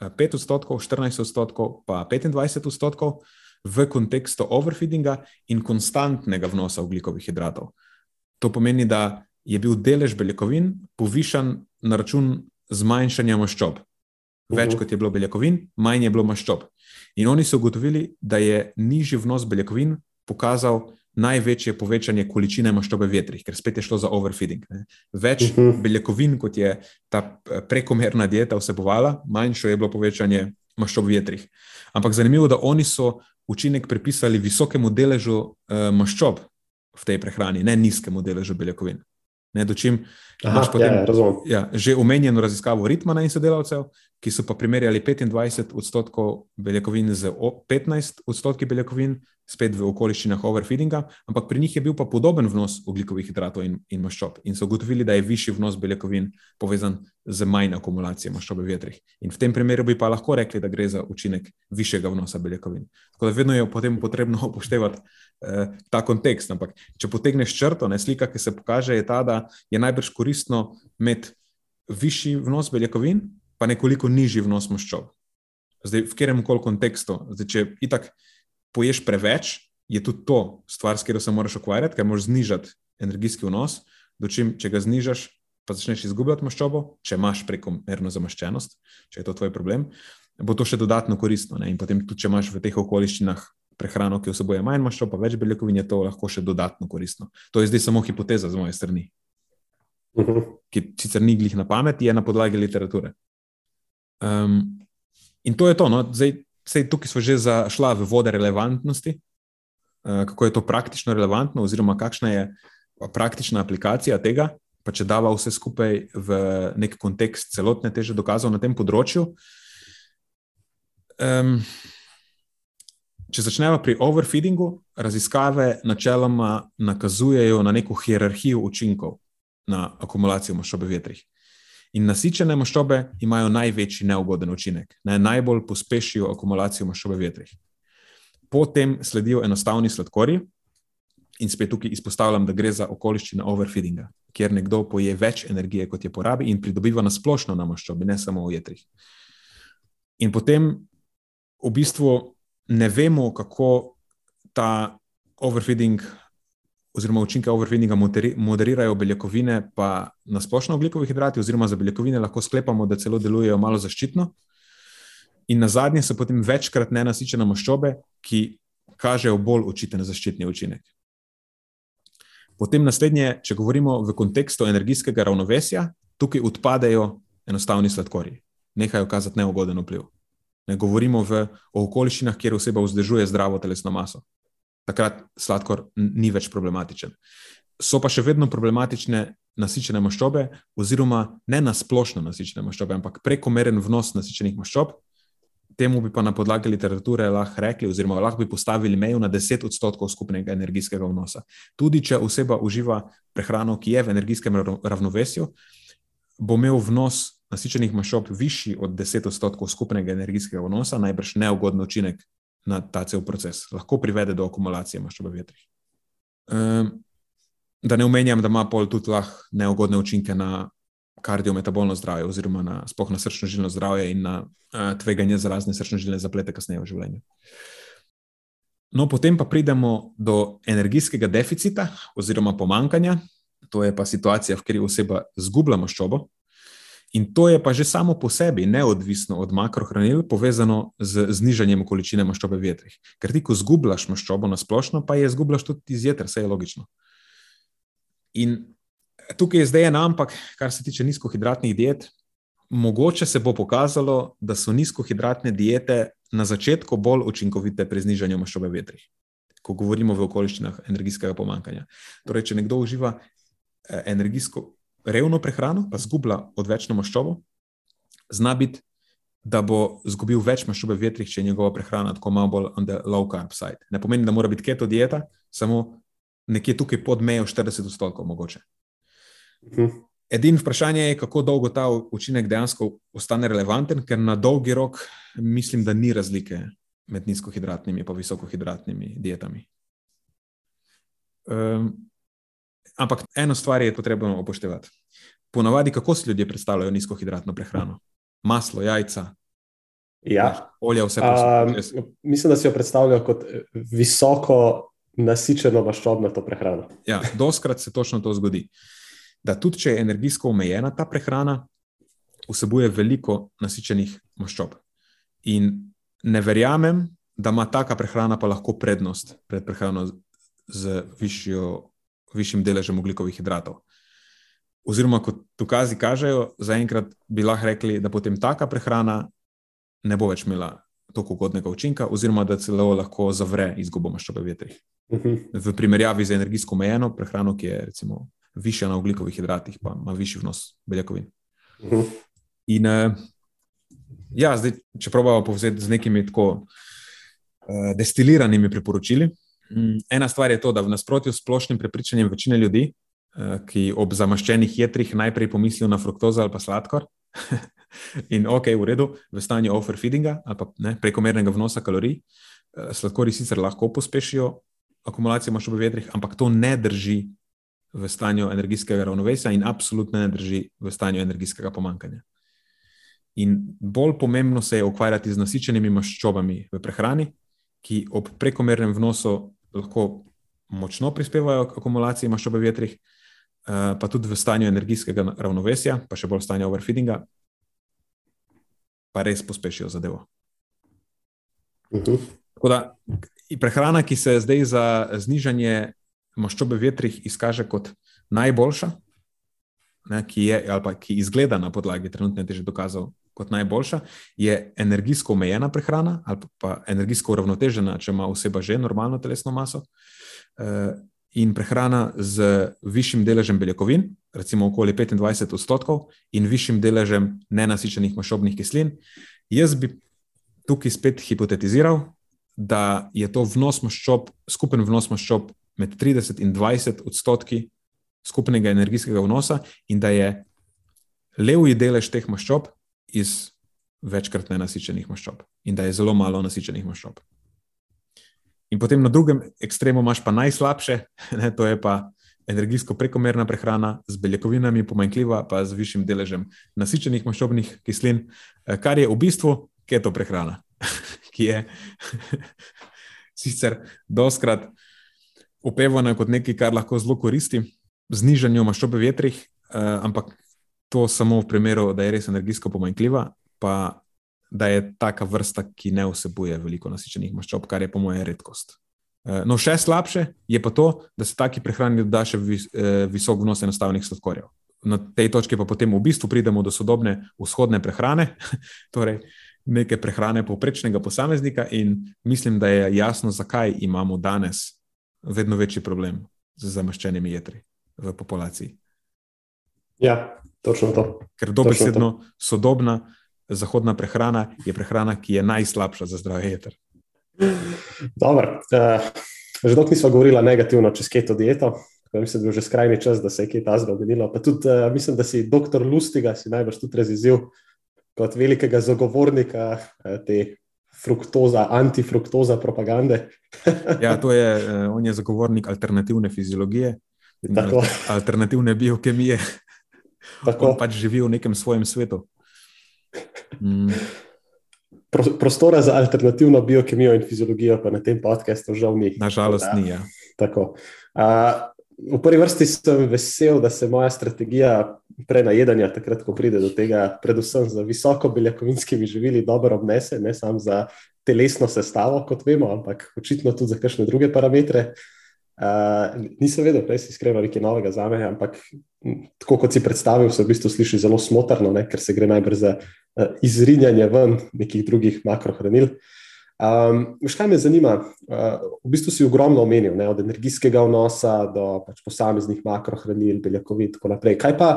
5 odstotkov, 14 odstotkov, pa 25 odstotkov, v kontekstu overfeedinga in konstantnega vnosa oglikovih hidratov. To pomeni, da je bil delež beljakovin povišan na račun zmanjšanja maščob. Več kot je bilo beljakovin, manj je bilo maščob. In oni so ugotovili, da je nižji vnos beljakovin pokazal največje povečanje količine maščobe v vetrih, ker spet je šlo za overfeeding. Ne. Več uh mhm. -huh. beljakovin, kot je ta eh, prekomerna dieta vsebovala, manjšo je bilo povečanje maščob v vetrih. Ampak zanimivo je, da oni so učinek pripisali visokemu deležu uh, maščob v tej prehrani, ne nizkemu deležu beljakovin. Ne, dočim, Aha, potem, ja, ja, že omenjeno raziskavo Ritmana in sodelavcev, ki so pa primerjali 25 odstotkov beljakovin z 15 odstotki beljakovin, spet v okoliščinah overfeedinga, ampak pri njih je bil pa podoben vnos oglikovih hidratov in, in maščob. In so ugotovili, da je višji vnos beljakovin povezan z manj akumulacijo maščobe v vetrih. In v tem primeru bi pa lahko rekli, da gre za učinek višjega vnosa beljakovin. Tako da vedno je potem potrebno upoštevati ta kontekst. Ampak če potegneš črto, ne slika, ki se pokaže, je ta, da je najbrž koristno imeti višji vnos beljakovin, pa nekoliko nižji vnos maščob. Zdaj, v katerem koli kontekstu, zdaj, če itak poješ preveč, je tudi to stvar, s katero se moraš ukvarjati, ker moraš znižati energijski vnos. Dočim, če ga znižaš, pa začneš izgubljati maščobo, če imaš prekomerno zamaščenost, če je to tvoj problem, bo to še dodatno koristno. Ne? In potem, tudi če imaš v teh okoliščinah prehrano, ki vseboje manj maščob, pa več beljakovin, je to lahko še dodatno koristno. To je zdaj samo hipoteza z moje strani, uh -huh. ki sicer ni glih na pamet, je na podlagi literature. Um, in to je to. No? Zdaj, Sej, tukaj smo že zašla v vode relevantnosti, eh, kako je to praktično relevantno, oziroma kakšna je praktična aplikacija tega. pa če dava vse skupaj v nek kontekst celotne teže dokazov na tem področju. Um, če začnemo pri overfeedingu, raziskave načeloma nakazujejo na neko hierarhijo učinkov na akumulacijo maščobe v vetrih. In nasičene maščobe imajo največji neugoden učinek, naj najbolj pospešijo akumulacijo maščobe v vetrih. Potem sledijo enostavni sladkorji, in spet tukaj izpostavljam, da gre za okoliščine overfeedinga, kjer nekdo poje več energije, kot je porabi, in pridobiva na splošno na maščobi, ne samo v jetrih. In potem v bistvu ne vemo, kako ta overfeeding. Oziroma, učinke overfeedinga moderirajo beljakovine, pa na splošno ugljikovi hidrati, oziroma za beljakovine lahko sklepamo, da celo delujejo malo zaščitno. In na zadnje so potem večkrat nenasičene maščobe, ki kažejo bolj očiten zaščitni učinek. Potem naslednje, če govorimo v kontekstu energijskega ravnovesja, tukaj odpadejo enostavni sladkorji, nehajo kazati neugoden vpliv. Ne govorimo v, o okoliščinah, kjer oseba vzdržuje zdravo telesno maso. Takrat sladkor ni več problematičen. So pa še vedno problematične nasičene maščobe, oziroma ne na splošno nasičene maščobe, ampak prekomeren vnos nasičenih maščob, temu bi pa na podlagi literature lahko rekli, oziroma lahko bi postavili mejo na 10 odstotkov skupnega energijskega vnosa. Tudi če oseba uživa prehrano, ki je v energijskem ravnovesju, bo imel vnos nasičenih maščob višji od 10 odstotkov skupnega energijskega vnosa, najbrž neugoden učinek na ta cel proces. Lahko privede do akumulacije maščob v vetrih. Um, da ne omenjam, da ima pol tudi lahko neugodne učinke na kardiometabolno zdravje, oziroma na, na srčno-žilno zdravje in na uh, tveganje za razne srčno-žilne zaplete kasneje v življenju. No, potem pa pridemo do energijskega deficita oziroma pomankanja. To je pa situacija, v kateri oseba zgublja maščobo. In to je pa že samo po sebi neodvisno od makrohranil, povezano z znižanjem količine maščobe v vetrih. Ker ti, ko zgubljaš maščobo na splošno, pa je zgubljaš tudi iz jeter, vse je logično. In tukaj je zdaj en ampak, kar se tiče nizkohidratnih diet. Mogoče se bo pokazalo, da so nizkohidratne diete na začetku bolj učinkovite pri znižanju maščobe v vetrih, ko govorimo v okoliščinah energijskega pomankanja. Torej, če nekdo uživa eh, energijsko revno prehrano, pa zgublja odvečno maščobo, zna biti, da bo izgubil več maščobe v vetrih, če je njegova prehrana tako malo bolj on the low carb side. Ne pomeni, da mora biti keto dieta, samo nekje tukaj pod mejo 40 odstotkov mogoče. Mhm. Edino vprašanje je, kako dolgo ta učinek dejansko ostane relevanten, ker na dolgi rok mislim, da ni razlike med nizkohidratnimi in visokohidratnimi dietami. Um, ampak eno stvar je potrebno upoštevati. Ponavadi, kako si ljudje predstavljajo nizkohidratno prehrano? Maslo, jajca. Ja. Olje, vse to. Um, mislim, da si jo predstavljajo kot visoko nasičeno maščobno prehrano. Ja, doskrat se točno to zgodi. Da tudi če je energijsko omejena ta prehrana, vsebuje veliko nasičenih maščob. In ne verjamem, da ima taka prehrana pa lahko prednost pred prehrano z višjo, višjim deležem ugljikovih hidratov. Oziroma, kot dokazi kažejo, zaenkrat bi lahko rekli, da potem taka prehrana ne bo več imela tako ugodnega učinka, oziroma da celo lahko zavre izgubo maščobe v vetrih. Uh mhm. -huh. V primerjavi z energijsko omejeno prehrano, ki je recimo više na ugljikovih hidratih, pa ima višji vnos beljakovin. Uh mhm. -huh. In uh, ja, zdaj, če probujemo povzeti z nekimi tako uh, destiliranimi priporočili. Um, ena stvar je to, da v nasprotju s splošnim prepričanjem večine ljudi, uh, ki ob zamaščenih jedrih najprej pomislijo na fruktozo ali pa sladkor. In ok, v redu, v stanju overfeedinga ali pa ne, prekomernega vnosa kalorij, sladkorji sicer lahko pospešijo akumulacijo maščobe v jedrih, ampak to ne drži v stanju energijskega ravnovesja in absolutno ne drži v stanju energijskega pomankanja. In bolj pomembno se je ukvarjati z nasičenimi maščobami v prehrani, ki ob prekomernem vnosu lahko močno prispevajo k akumulaciji maščobe v vetrih, eh, pa tudi v stanju energijskega ravnovesja, pa še bolj v stanju overfeedinga, pa res pospešijo zadevo. Uh mhm. -huh. Tako da prehrana, ki se zdaj za znižanje maščobe v vetrih izkaže kot najboljša, ne, ki, je, pa, ki izgleda na podlagi trenutne teže dokazov kot najboljša, je energijsko omejena prehrana ali pa energijsko uravnotežena, če ima oseba že normalno telesno maso. Uh, In prehrana z višjim deležem beljakovin, recimo okoli 25 odstotkov in višjim deležem nenasičenih maščobnih kislin. Jaz bi tukaj spet hipotetiziral, da je to vnos maščob, skupen vnos maščob med 30 in 20 odstotki skupnega energijskega vnosa, in da je levji delež teh maščob iz večkrat nenasičenih maščob, in da je zelo malo nasičenih maščob. In potem na drugem ekstremu imaš pa najslabše, ne, to je pa energijsko prekomerna prehrana, z beljakovinami pomanjkljiva, pa z višjim deležem nasičenih maščobnih kislin, eh, kar je v bistvu keto prehrana, ki je sicer doskrat upevana kot nekaj, kar lahko zelo koristi znižanju maščobe v vetrih, eh, ampak to samo v primeru, da je res energijsko pomanjkljiva, pa da je taka vrsta, ki ne vsebuje veliko nasičenih maščob, kar je po mojem redkost. Eh, no, še slabše je pa to, da se taki prehrani doda še vis, eh, visok vnos enostavnih sladkorjev. Na tej točki pa potem v bistvu pridemo do sodobne vzhodne prehrane, torej neke prehrane povprečnega posameznika, in mislim, da je jasno, zakaj imamo danes vedno večji problem z zamaščenimi jedri v populaciji. Ja, točno to. Ker dobesedno sodobna zahodna prehrana je prehrana, ki je najslabša za zdravje jeter. Dobro. Uh, že dolgo nismo govorili negativno čez keto dieto. Mislim, da je že skrajni čas, da se je kaj ta zgodilo. Pa tudi uh, mislim, da si doktor Lustiga si najbrž tudi razizil kot velikega zagovornika uh, te fruktoza, antifruktoza propagande. ja, to je, uh, on je zagovornik alternativne fiziologije, alternativne biokemije. Tako. On pač živi v nekem svojem svetu. Mm. Pro, prostora za alternativno biokemijo in fiziologijo, pa na tem podkastu žal ni. Nažalost, ni. Ja. Uh, v prvi vrsti sem vesel, da se moja strategija prenajedanja, takrat, ko pride do tega, predvsem za visoko beljakovinskimi živili, dobro obnese, ne samo za telesno sestavo, kot vemo, ampak očitno tudi za kakšne druge parametre. Uh, nisem vedel, da je iskreno nekaj novega za me, ampak tako kot si predstavil, se v bistvu sliši zelo smotrno, ne, ker se gre najbrž za uh, izrinjanje ven nekih drugih makrohranil. Um, kaj me zanima? Uh, v bistvu si ogromno omenil, ne, od energijskega vnosa do pač, posameznih makrohranil, beljakovin in tako naprej. Kaj pa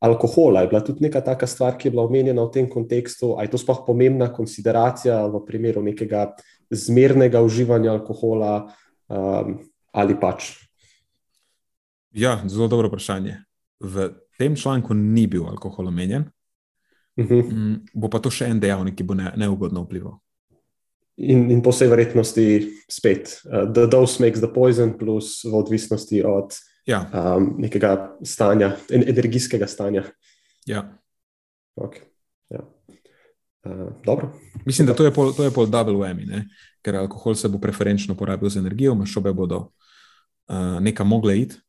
alkohola? Je bila tudi neka taka stvar, ki je bila omenjena v tem kontekstu? Ali je to sploh pomembna konsideracija v primeru nekega zmernega uživanja alkohola? Um, ali pač? Ja, zelo dobro vprašanje. V tem članku ni bil alkohol omenjen, uh mhm. -huh. bo pa to še en dejavnik, ki bo ne, neugodno vplival. In, in po vsej verjetnosti spet, uh, the dose makes the poison, plus v odvisnosti od ja. um, nekega stanja, energijskega stanja. Ja. Okay. Uh, Mislim, da to je pol, to je pol double whammy, ker alkohol se bo preferenčno porabil za energijo, maščobe bodo uh, nekam mogle iti.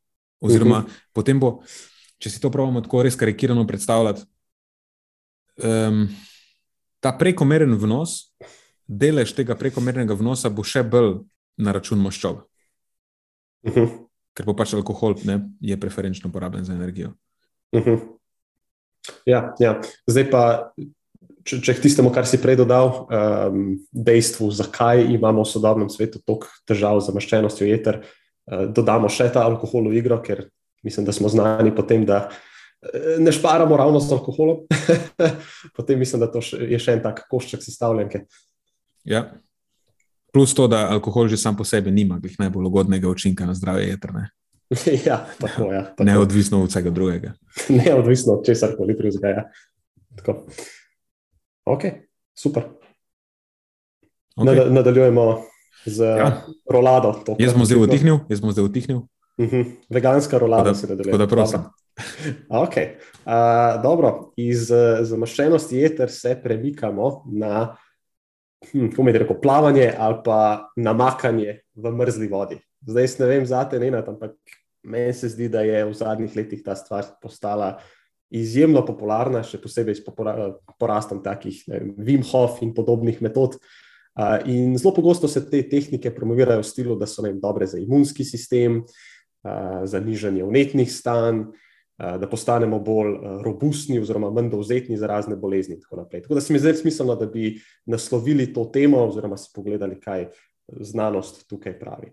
Oziroma, uh mhm. -huh. potem bo, če si to pravimo tako res karikirano predstavljati, um, ta prekomeren vnos, delež tega prekomernega vnosa bo še bolj na račun maščob. Uh mhm. -huh. Ker bo pač alkohol ne, je preferenčno porabljen za energijo. Uh mhm. -huh. ja, ja, zdaj pa. Če, če k tistemu, kar si prej dodal, um, dejstvu, zakaj imamo v sodobnem svetu toliko težav z zamaščenostjo jeter, uh, dodamo še ta alkohol v igro, ker mislim, da smo znani po tem, da eh, ne šparamo ravno z alkoholom. Potem mislim, da to je še en tak košček sestavljanke. Ja. Plus to, da alkohol že sam po sebi nima najbolj ugodnega učinka na zdravje jedrne. Ja, tako, ja, tako. Neodvisno od vsega drugega. Neodvisno od česar koli drugega. Ja. Ok, super. Okay. Nadaljujemo z ja. rolado. Jaz sem zdaj vdihnil, jaz sem zdaj vdihnil. Uh mhm. -huh. Veganska rolada se nadaljuje. Tako da prosim. Okay. Uh, dobro, iz uh, zamaščenosti jeter se premikamo na hm, rekel, plavanje ali pa namakanje v mrzli vodi. Zdaj ne vem, zate ne ampak meni se zdi, da je v zadnjih letih ta stvar postala izjemno popularna, še posebej s porastom takih Wim Hof in podobnih metod. Uh, In zelo pogosto se te tehnike promovirajo v stilu, da so nam dobre za imunski sistem, za nižanje vnetnih stanj, da postanemo bolj robustni, oziroma manj dovzetni za razne bolezni. Tako, tako da se mi zdaj smiselno, da bi naslovili to temo, oziroma si pogledali, kaj znanost tukaj pravi.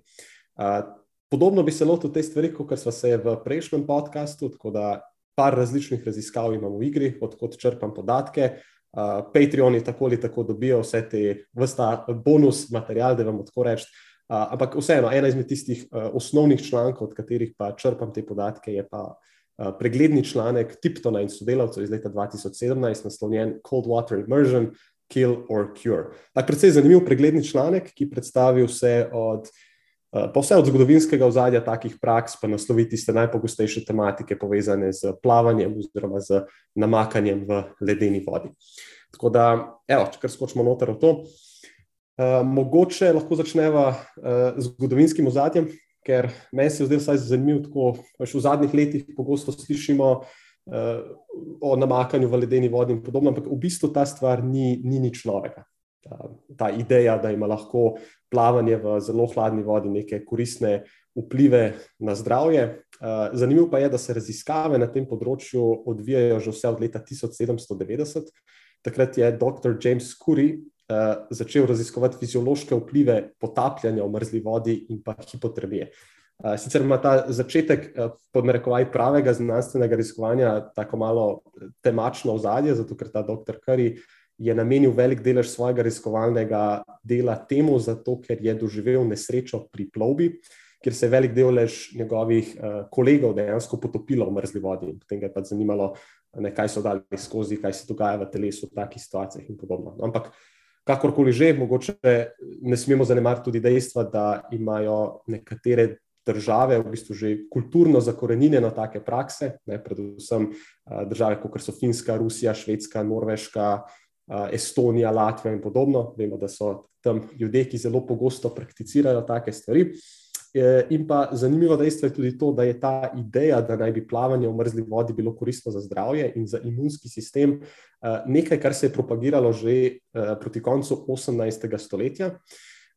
Podobno bi se lotil te stvari, kot smo se v prejšnjem podkastu, tako da par različnih raziskav imam v igri, odkot črpam podatke. Uh, Patreoni tako ali tako dobijo vse te vrsta bonus material, da vam lahko rečem. Uh, ampak vseeno, ena izmed tistih uh, osnovnih člankov, od katerih pa črpam te podatke, je pa uh, pregledni članek Tiptona in sodelavcev iz leta 2017, naslovljen Cold Water Immersion, Kill or Cure. Tak predvsej zanimiv pregledni članek, ki predstavi vse od uh, pa vse od zgodovinskega ozadja takih praks, pa nasloviti tiste najpogostejše tematike, povezane z plavanjem oziroma z namakanjem v ledeni vodi. Tako da, evo, če kar skočimo noter v to. Uh, mogoče lahko začneva uh, z zgodovinskim ozadjem, ker meni se je zdelo zanimivo, da v zadnjih letih pogosto slišimo uh, o namakanju v ledeni vodi in podobno, ampak v bistvu ta stvar ni, ni nič novega ta, ta ideja, da ima lahko plavanje v zelo hladni vodi neke koristne vplive na zdravje. Eh, zanimivo pa je, da se raziskave na tem področju odvijajo že vse od leta 1790. Takrat je dr. James Curry uh, začel raziskovati fiziološke vplive potapljanja v mrzli vodi in pa hipotermije. Uh, sicer ima ta začetek uh, podnarekovaj pravega znanstvenega raziskovanja tako malo temačno ozadje, zato ker ta dr. Curry uh, je namenil velik delež svojega raziskovalnega dela temu, zato ker je doživel nesrečo pri plovbi, ker se je velik delež njegovih uh, kolegov dejansko potopilo v mrzli vodi. Potem ga je pa zanimalo, ne, kaj so dali skozi, kaj se dogaja v telesu v takih situacijah in podobno. No, ampak kakorkoli že, mogoče ne smemo zanemariti tudi dejstva, da imajo nekatere. Države, v bistvu že kulturno zakorenjene take prakse, ne, predvsem uh, države, kot so Finska, Rusija, Švedska, Norveška, uh, Estonija, Latvija in podobno. Vemo, da so tam ljudje, ki zelo pogosto prakticirajo take stvari. E, in pa zanimivo dejstvo je tudi to, da je ta ideja, da naj bi plavanje v mrzli vodi bilo koristno za zdravje in za imunski sistem, nekaj, kar se je propagiralo že proti koncu 18. stoletja.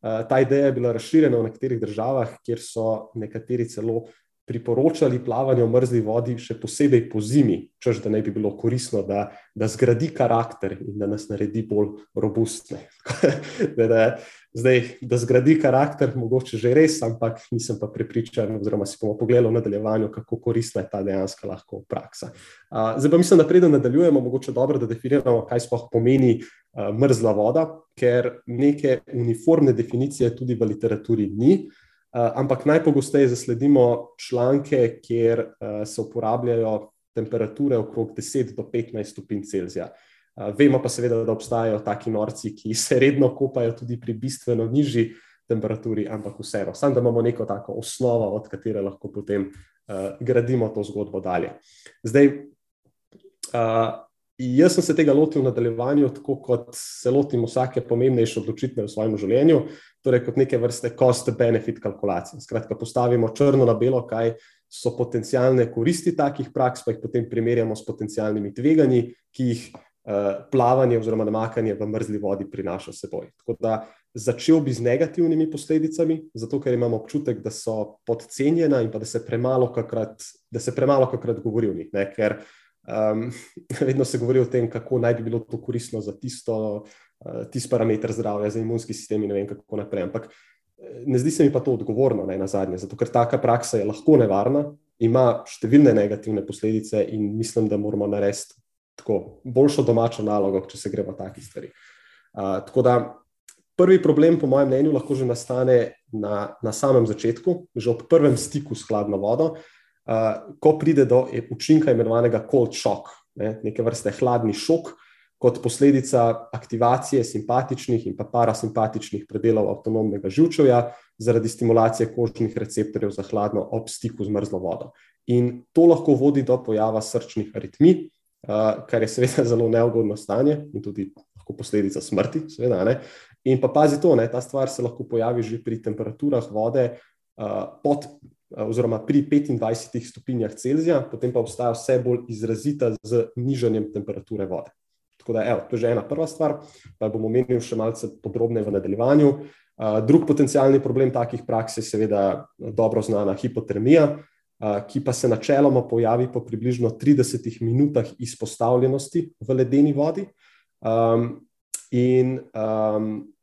Ta ideja je bila razširjena v nekaterih državah, kjer so nekateri celo priporočali plavanje v mrzli vodi, še posebej po zimi, čež da ne bi bilo koristno, da, da zgradi karakter in da nas naredi bolj robustne. da, da, zdaj, da zgradi karakter, mogoče že res, ampak nisem pa prepričan, oziroma si bomo pogledali v nadaljevanju, kako koristna je ta dejansko lahko praksa. Uh, zdaj pa mislim, da preden nadaljujemo, mogoče dobro, da definiramo, kaj sploh pomeni uh, mrzla voda, ker neke uniformne definicije tudi v literaturi ni. Eh, ampak najpogosteje zasledimo članke, kjer uh, se uporabljajo temperature okrog 10 do 15 stopinj Celzija. Uh, vemo pa seveda, da obstajajo taki norci, ki se redno kopajo tudi pri bistveno nižji temperaturi, ampak vseeno, samo da imamo neko tako osnovo, od katere lahko potem uh, gradimo to zgodbo dalje. Zdaj, uh, Jaz sem se tega lotil v nadaljevanju, tako kot se lotim vsake pomembnejše odločitve v svojem življenju, torej kot neke vrste cost-benefit kalkulacije. Skratka, postavimo črno na belo, kaj so potencijalne koristi takih praks, pa jih potem primerjamo s potencijalnimi tveganji, ki jih uh, plavanje oziroma namakanje v mrzli vodi prinaša seboj. Tako da začel bi z negativnimi posledicami, zato ker imamo občutek, da so podcenjena in pa da se premalo kakrat, da se premalo kakrat govori o njih. Ne? Ker Um, vedno se govori o tem, kako naj bi bilo to koristno za tisto, uh, tisti parameter zdravja, za imunski sistem in ne vem, kako naprej. Ampak eh, ne zdi se mi pa to odgovorno, naj na zadnje, zato ker taka praksa je lahko nevarna, ima številne negativne posledice in mislim, da moramo narediti tako boljšo domačo nalogo, če se gremo takih stvari. Uh, tako da prvi problem, po mojem mnenju, lahko že nastane na, na samem začetku, že ob prvem stiku s hladno vodo ko pride do učinka imenovanega cold shock, ne, neke vrste hladni šok, kot posledica aktivacije simpatičnih in pa parasimpatičnih predelov avtonomnega živčevja zaradi stimulacije kožnih receptorjev za hladno ob stiku z mrzlo vodo. In to lahko vodi do pojava srčnih aritmij, uh, kar je seveda zelo neugodno stanje in tudi lahko posledica smrti. Seveda, ne. in pa pazi to, ne, ta stvar se lahko pojavi že pri temperaturah vode uh, pod oziroma pri 25 stopinjah Celzija, potem pa obstaja vse bolj izrazita z nižanjem temperature vode. Tako da, evo, to je že ena prva stvar, pa bomo omenili še malce podrobneje v nadaljevanju. Uh, drug potencijalni problem takih praks je seveda dobro znana hipotermija, ki pa se načeloma pojavi po približno 30 minutah izpostavljenosti v ledeni vodi. Um, in um,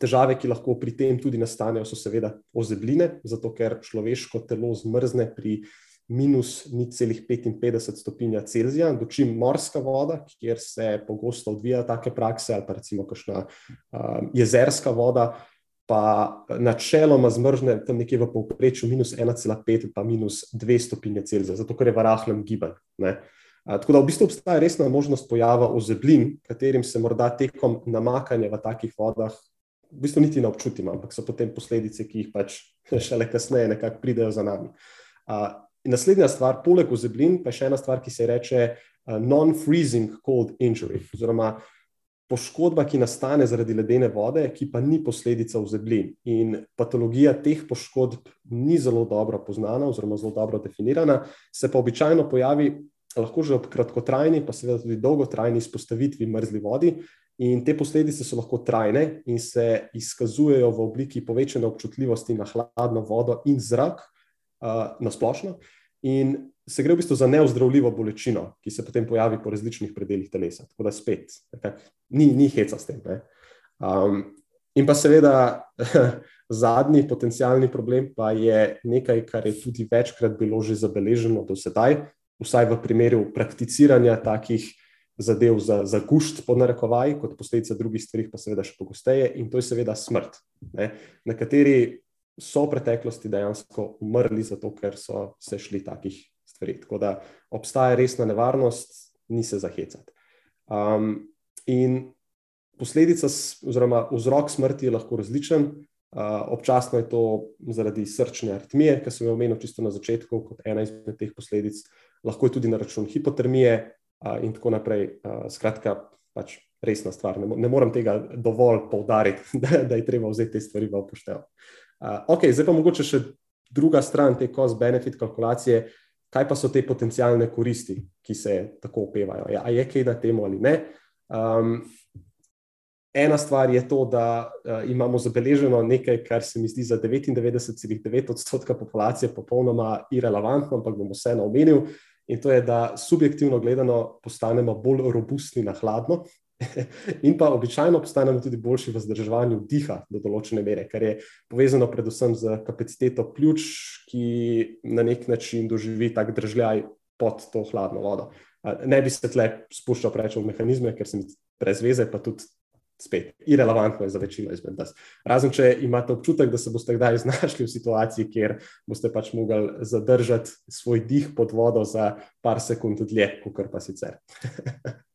Težave, ki lahko pri tem tudi nastanejo, so seveda ozebline, zato ker človeško telo zmrzne pri minus 0,55 stopinja Celzija, dočim morska voda, kjer se pogosto odvijajo take prakse, ali pa recimo kakšna uh, jezerska voda, pa načeloma zmrzne tam nekje v povprečju minus 1,5 pa minus 2 stopinje Celzija, zato ker je v rahlem gibanju. Tako da v bistvu obstaja resna možnost pojava ozeblin, katerim se morda tekom namakanja v takih vodah v bistvu niti ne občutimo, ampak so potem posledice, ki jih pač šele kasneje nekako pridejo za nami. In naslednja stvar, poleg ozeblin, pa je še ena stvar, ki se reče non-freezing cold injury, oziroma poškodba, ki nastane zaradi ledene vode, ki pa ni posledica ozeblin. In patologija teh poškodb ni zelo dobro poznana, oziroma zelo dobro definirana, se pa običajno pojavi lahko že ob kratkotrajni, pa seveda tudi dolgotrajni izpostavitvi mrzli vodi. In te posledice so lahko trajne in se izkazujejo v obliki povečane občutljivosti na hladno vodo in zrak, uh, na splošno. In se gre v bistvu za neozdravljivo bolečino, ki se potem pojavi po različnih predeljih telesa. Tako da spet, nekak, ni, ni heca s tem. Um, in pa seveda zadnji potencijalni problem pa je nekaj, kar je tudi večkrat bilo že zabeleženo do sedaj, vsaj v primeru prakticiranja takih zadev za, za gušt, po narekovaj, kot posledica drugih stvari, pa seveda še pogosteje, in to je seveda smrt. Ne? Nekateri so v preteklosti dejansko umrli zato, ker so se šli takih stvari. Tako da obstaja resna nevarnost, ni se zahecati. Um, in posledica, oziroma vzrok smrti je lahko različen. Uh, občasno je to zaradi srčne artmije, ki sem jo omenil čisto na začetku, kot ena izmed teh posledic, lahko je tudi na račun hipotermije, in tako naprej. Skratka, pač resna stvar. Ne, ne morem tega dovolj poudariti, da, da je treba vzeti te stvari v upoštev. Ok, zdaj pa mogoče še druga stran te cost-benefit kalkulacije. Kaj pa so te potencijalne koristi, ki se tako opevajo? Ja, je kaj na tem ali ne? Um, ena stvar je to, da uh, imamo zabeleženo nekaj, kar se mi zdi za 99,9 odstotka populacije popolnoma irrelevantno, ampak bom vseeno omenil. In to je, da subjektivno gledano postanemo bolj robustni na hladno. In pa običajno postanemo tudi boljši v zdrževanju diha do določene mere, kar je povezano predvsem z kapaciteto pljuč, ki na nek način doživi tak držljaj pod to hladno vodo. Ne bi se tle spuščal preveč v mehanizme, ker sem brez veze, pa tudi spet irrelevantno je za večino izmed nas. Razen, če imate občutek, da se boste kdaj znašli v situaciji, kjer boste pač mogli zadržati svoj dih pod vodo za par sekund dlje, kot pa sicer.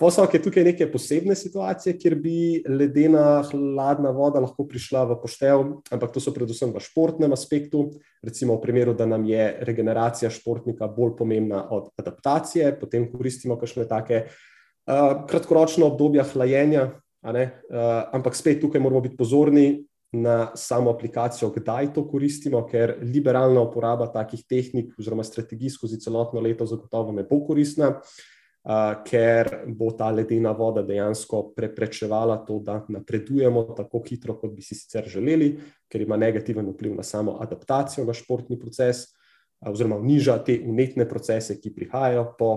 Posel je tukaj neke posebne situacije, kjer bi ledena, hladna voda lahko prišla v poštev, ampak to so predvsem v športnem aspektu. Recimo v primeru, da nam je regeneracija športnika bolj pomembna od adaptacije, potem koristimo kakšne take kratkoročno obdobje hlajenja, uh, ampak spet tukaj moramo biti pozorni na samo aplikacijo, kdaj to koristimo, ker liberalna uporaba takih tehnik oziroma strategij skozi celotno leto zagotovo ne bo koristna. Uh, ker bo ta ledena voda dejansko preprečevala to, da napredujemo tako hitro, kot bi si sicer želeli, ker ima negativen vpliv na samo adaptacijo na športni proces, uh, oziroma niža te unetne procese, ki prihajajo po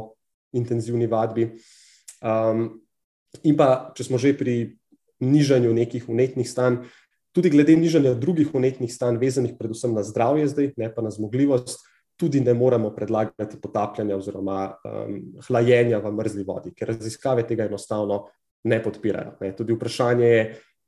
intenzivni vadbi. Um, in pa, če smo že pri nižanju nekih unetnih stanj, tudi glede nižanja drugih unetnih stanj, vezanih predvsem na zdravje, zdaj, ne pa na zmogljivost, tudi ne moremo predlagati potapljanja oziroma um, hlajenja v mrzli vodi, ker raziskave tega enostavno ne podpirajo. Ne. Tudi vprašanje je,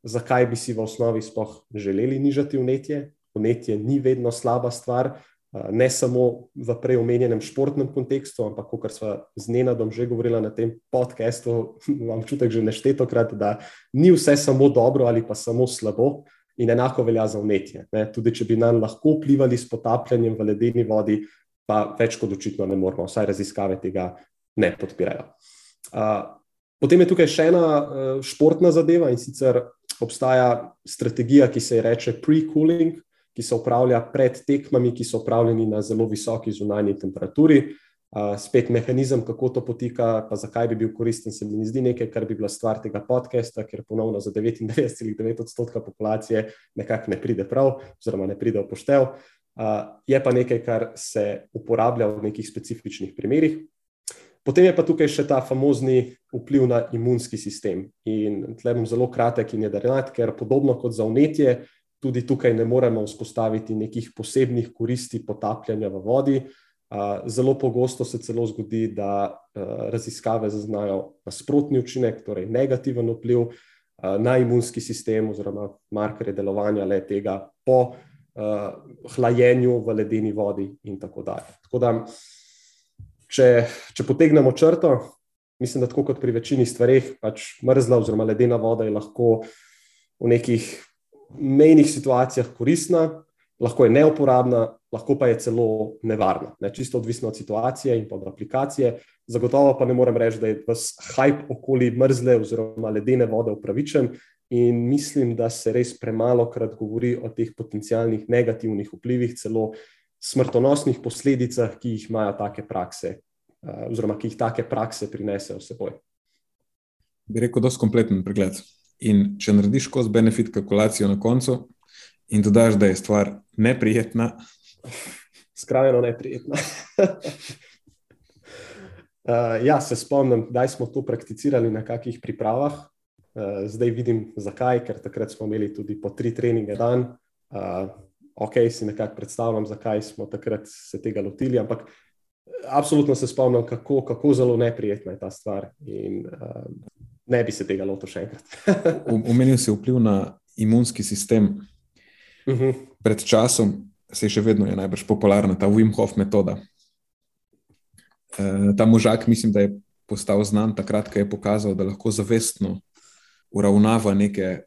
zakaj bi si v osnovi sploh želeli nižati unetje. Unetje ni vedno slaba stvar, ne samo v prej omenjenem športnem kontekstu, ampak kot smo z Nenadom že govorili na tem podkastu, imam čutek že neštetokrat, da ni vse samo dobro ali pa samo slabo. In enako velja za umetje. Tudi če bi nam lahko vplivali s potapljanjem v ledeni vodi, pa več kot očitno ne moramo, vsaj raziskave tega ne podpirajo. Potem je tukaj še ena športna zadeva in sicer obstaja strategija, ki se ji reče pre-cooling, ki se upravlja pred tekmami, ki so upravljeni na zelo visoki zunanji temperaturi. Uh, spet mehanizem, kako to poteka, pa zakaj bi bil koristen, se mi zdi nekaj, kar bi bila stvar tega podcasta, ker ponovno za 99,9 odstotka populacije nekako ne pride prav, oziroma ne pride v poštev. Uh, je pa nekaj, kar se uporablja v nekih specifičnih primerih. Potem je pa tukaj še ta famozni vpliv na imunski sistem. In tle bom zelo kratek in jedrnat, ker podobno kot za unetje, tudi tukaj ne moremo vzpostaviti nekih posebnih koristi potapljanja v vodi. Zelo pogosto se celo zgodi, da raziskave zaznajo nasprotni učinek, torej negativen vpliv na imunski sistem oziroma markerje delovanja le tega po hlajenju v ledeni vodi in tako dalje. Tako da, če, če potegnemo črto, mislim, da tako kot pri večini stvareh, pač mrzla oziroma ledena voda je lahko v nekih mejnih situacijah koristna, lahko je neuporabna, lahko pa je celo nevarna. Ne? Čisto odvisno od situacije in od aplikacije. Zagotovo pa ne morem reči, da je vas hype okoli mrzle oziroma ledene vode upravičen. In mislim, da se res premalo krat govori o teh potencijalnih negativnih vplivih, celo smrtonosnih posledicah, ki jih imajo take prakse, eh, oziroma ki jih take prakse prinesejo s seboj. Bi rekel, da je to kompleten pregled. In če narediš skozi benefit kalkulacijo na koncu in dodaš, da je stvar neprijetna, Skrajno neprijetno. uh, ja, se spomnim, da smo to prakticirali na kakih pripravah. Uh, zdaj vidim, zakaj, ker takrat smo imeli tudi po tri treninge dan. Uh, ok, si nekako predstavljam, zakaj smo takrat se tega lotili, ampak absolutno se spomnim, kako, kako zelo neprijetna je ta stvar. In, uh, ne bi se tega lotil še enkrat. Umenil si vpliv na imunski sistem. Uh mhm. -huh. Pred časom se še vedno je najbolj popularna ta Wim Hof metoda. E, ta možak, mislim, da je postal znan takrat, ko je pokazal, da lahko zavestno uravnava neke e,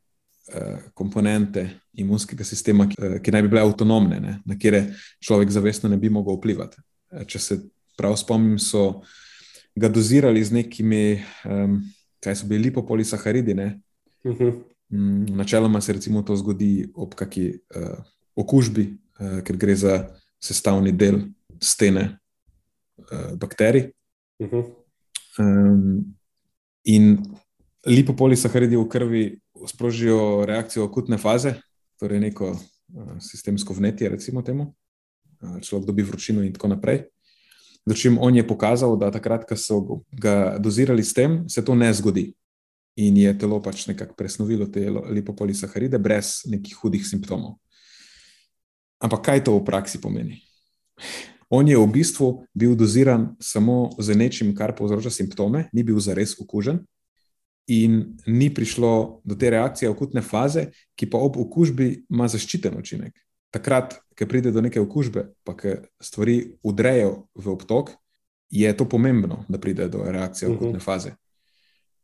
komponente imunskega sistema, ki, e, ki naj bi bile avtonomne, ne, na kere človek zavestno ne bi mogel vplivati. E, če se prav spomnim, so ga dozirali z nekimi, e, kaj so bili lipopolisaharidi. Uh mhm. -huh. Načeloma se to zgodi ob kakšni uh, okužbi uh, ker gre za sestavni del stene uh, bakterij. Uh -huh. um, in lipopolisaharidi v krvi sprožijo reakcijo akutne faze, torej neko uh, sistemsko vnetje, recimo temu, uh, človek dobi vročino in tako naprej. Dočim on je pokazal, da takrat, ko so ga dozirali s tem, se to ne zgodi. In je telo pač nekako presnovilo te lipopolisaharide brez nekih hudih simptomov. Ampak kaj to v praksi pomeni? On je v bistvu bil doziran samo z nečim, kar povzroča simptome, ni bil zares okužen, in ni prišlo do te reakcije akutne faze, ki pa ob okužbi ima zaščiten učinek. Takrat, ko pride do neke okužbe, pa ko stvari udrejo v obtok, je to pomembno, da pride do reakcije mhm. akutne faze.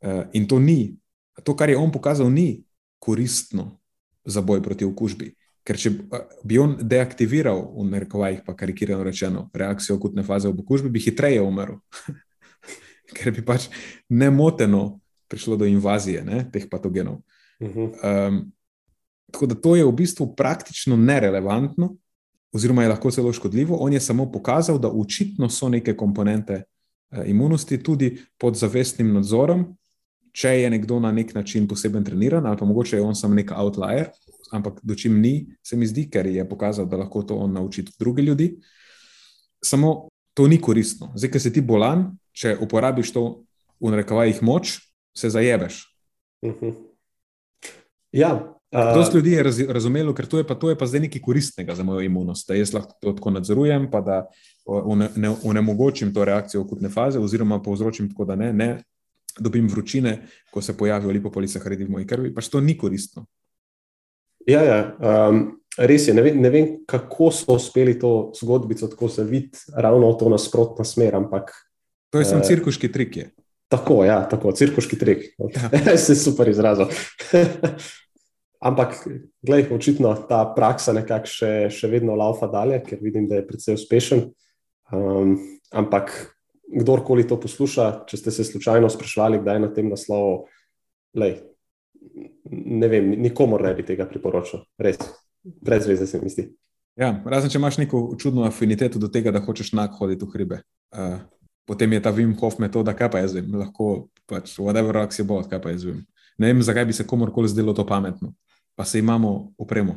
Eh, in to ni, to, kar je on pokazal, ni koristno za boj proti okužbi. Ker če bi on deaktiviral, v narekovajih, pa karikirano rečeno, reakcijo akutne faze v okužbi, bi hitreje umrl. Ker bi pač nemoteno prišlo do invazije ne, teh patogenov. Uh -huh. um, tako da to je v bistvu praktično nerelevantno, oziroma je lahko celo škodljivo. On je samo pokazal, da očitno so neke komponente uh, imunosti tudi pod zavestnim nadzorom, če je nekdo na nek način poseben treniran, ali pa mogoče je on samo nek outlier, ampak dočim ni, se mi zdi, ker je pokazal, da lahko to on nauči tudi druge ljudi. Samo to ni koristno. Zdaj, ker si ti bolan, če uporabiš to v narekovajih moč, se zajebeš. Uh mhm. -huh. Ja. Dosti uh, ljudi je raz, razumelo, ker to je, pa, to je pa zdaj nekaj koristnega za mojo imunost, da jaz lahko to tako nadzorujem, pa da onemogočim to reakcijo akutne faze, oziroma povzročim tako, da ne, ne dobim vročine, ko se pojavijo lipopolisaharidi v moji krvi. Pač to ni koristno. Ja, ja. Um, res je. Ne vem, ne vem, kako so uspeli to zgodbico tako zaviti ravno v to nasprotno smer. Ampak, to je samo uh, cirkuški trik. Je. Tako, ja, tako, cirkuški trik. Ja. se super izrazil. ampak, gledaj, očitno ta praksa nekako še, še vedno laufa dalje, ker vidim, da je precej uspešen. Um, ampak, kdorkoli to posluša, če ste se slučajno sprašvali, kdaj je na tem naslovu, lej, ne vem, nikomor ne bi tega priporočil, res, brez veze se mi zdi. Ja, razen če imaš neko čudno afiniteto do tega, da hočeš nak hoditi v hribe. Uh, potem je ta Wim Hof metoda, kaj pa jaz vem, lahko pač whatever rock si bo, kaj pa jaz vem. Ne vem, zakaj bi se komorkoli zdelo to pametno, pa se imamo opremo.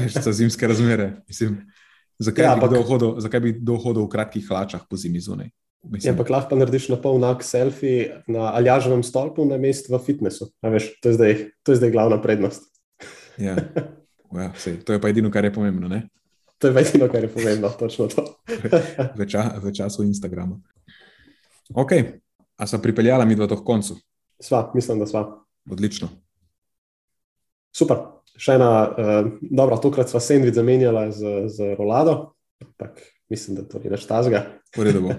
Veš, za zimske razmere. Mislim, zakaj, ja, bi hodil, zakaj bi kdo hodil v kratkih hlačah po zimi zunaj? Ja, ampak lahko narediš na pol nak selfie na aljažovem stolpu na mestu v fitnessu. Veš, to, je zdaj, to je zdaj glavna prednost. Ja. Ja, sej, to je pa edino, kar je pomembno. Ne? To je pa edino, kar je pomembno, točno to. v, ča, v času Instagrama. Ok, a so pripeljala mi do teh koncu? Sva, mislim, da sva. Odlično. Super. Še ena, uh, dobro, tokrat sva sendvič zamenjala z, z rolado, ampak mislim, da to ni več tazga. Bo.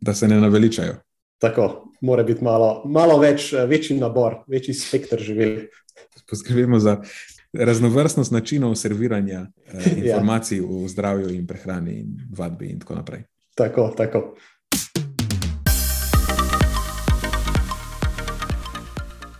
Da se ne naveličajo. Tako, mora biti malo, malo več, večji nabor, večji spektr živeli. Poskrbimo za raznovrstnost načinov serviranja eh, ja. informacij ja. v zdravju in prehrani in vadbi in tako naprej. Tako, tako.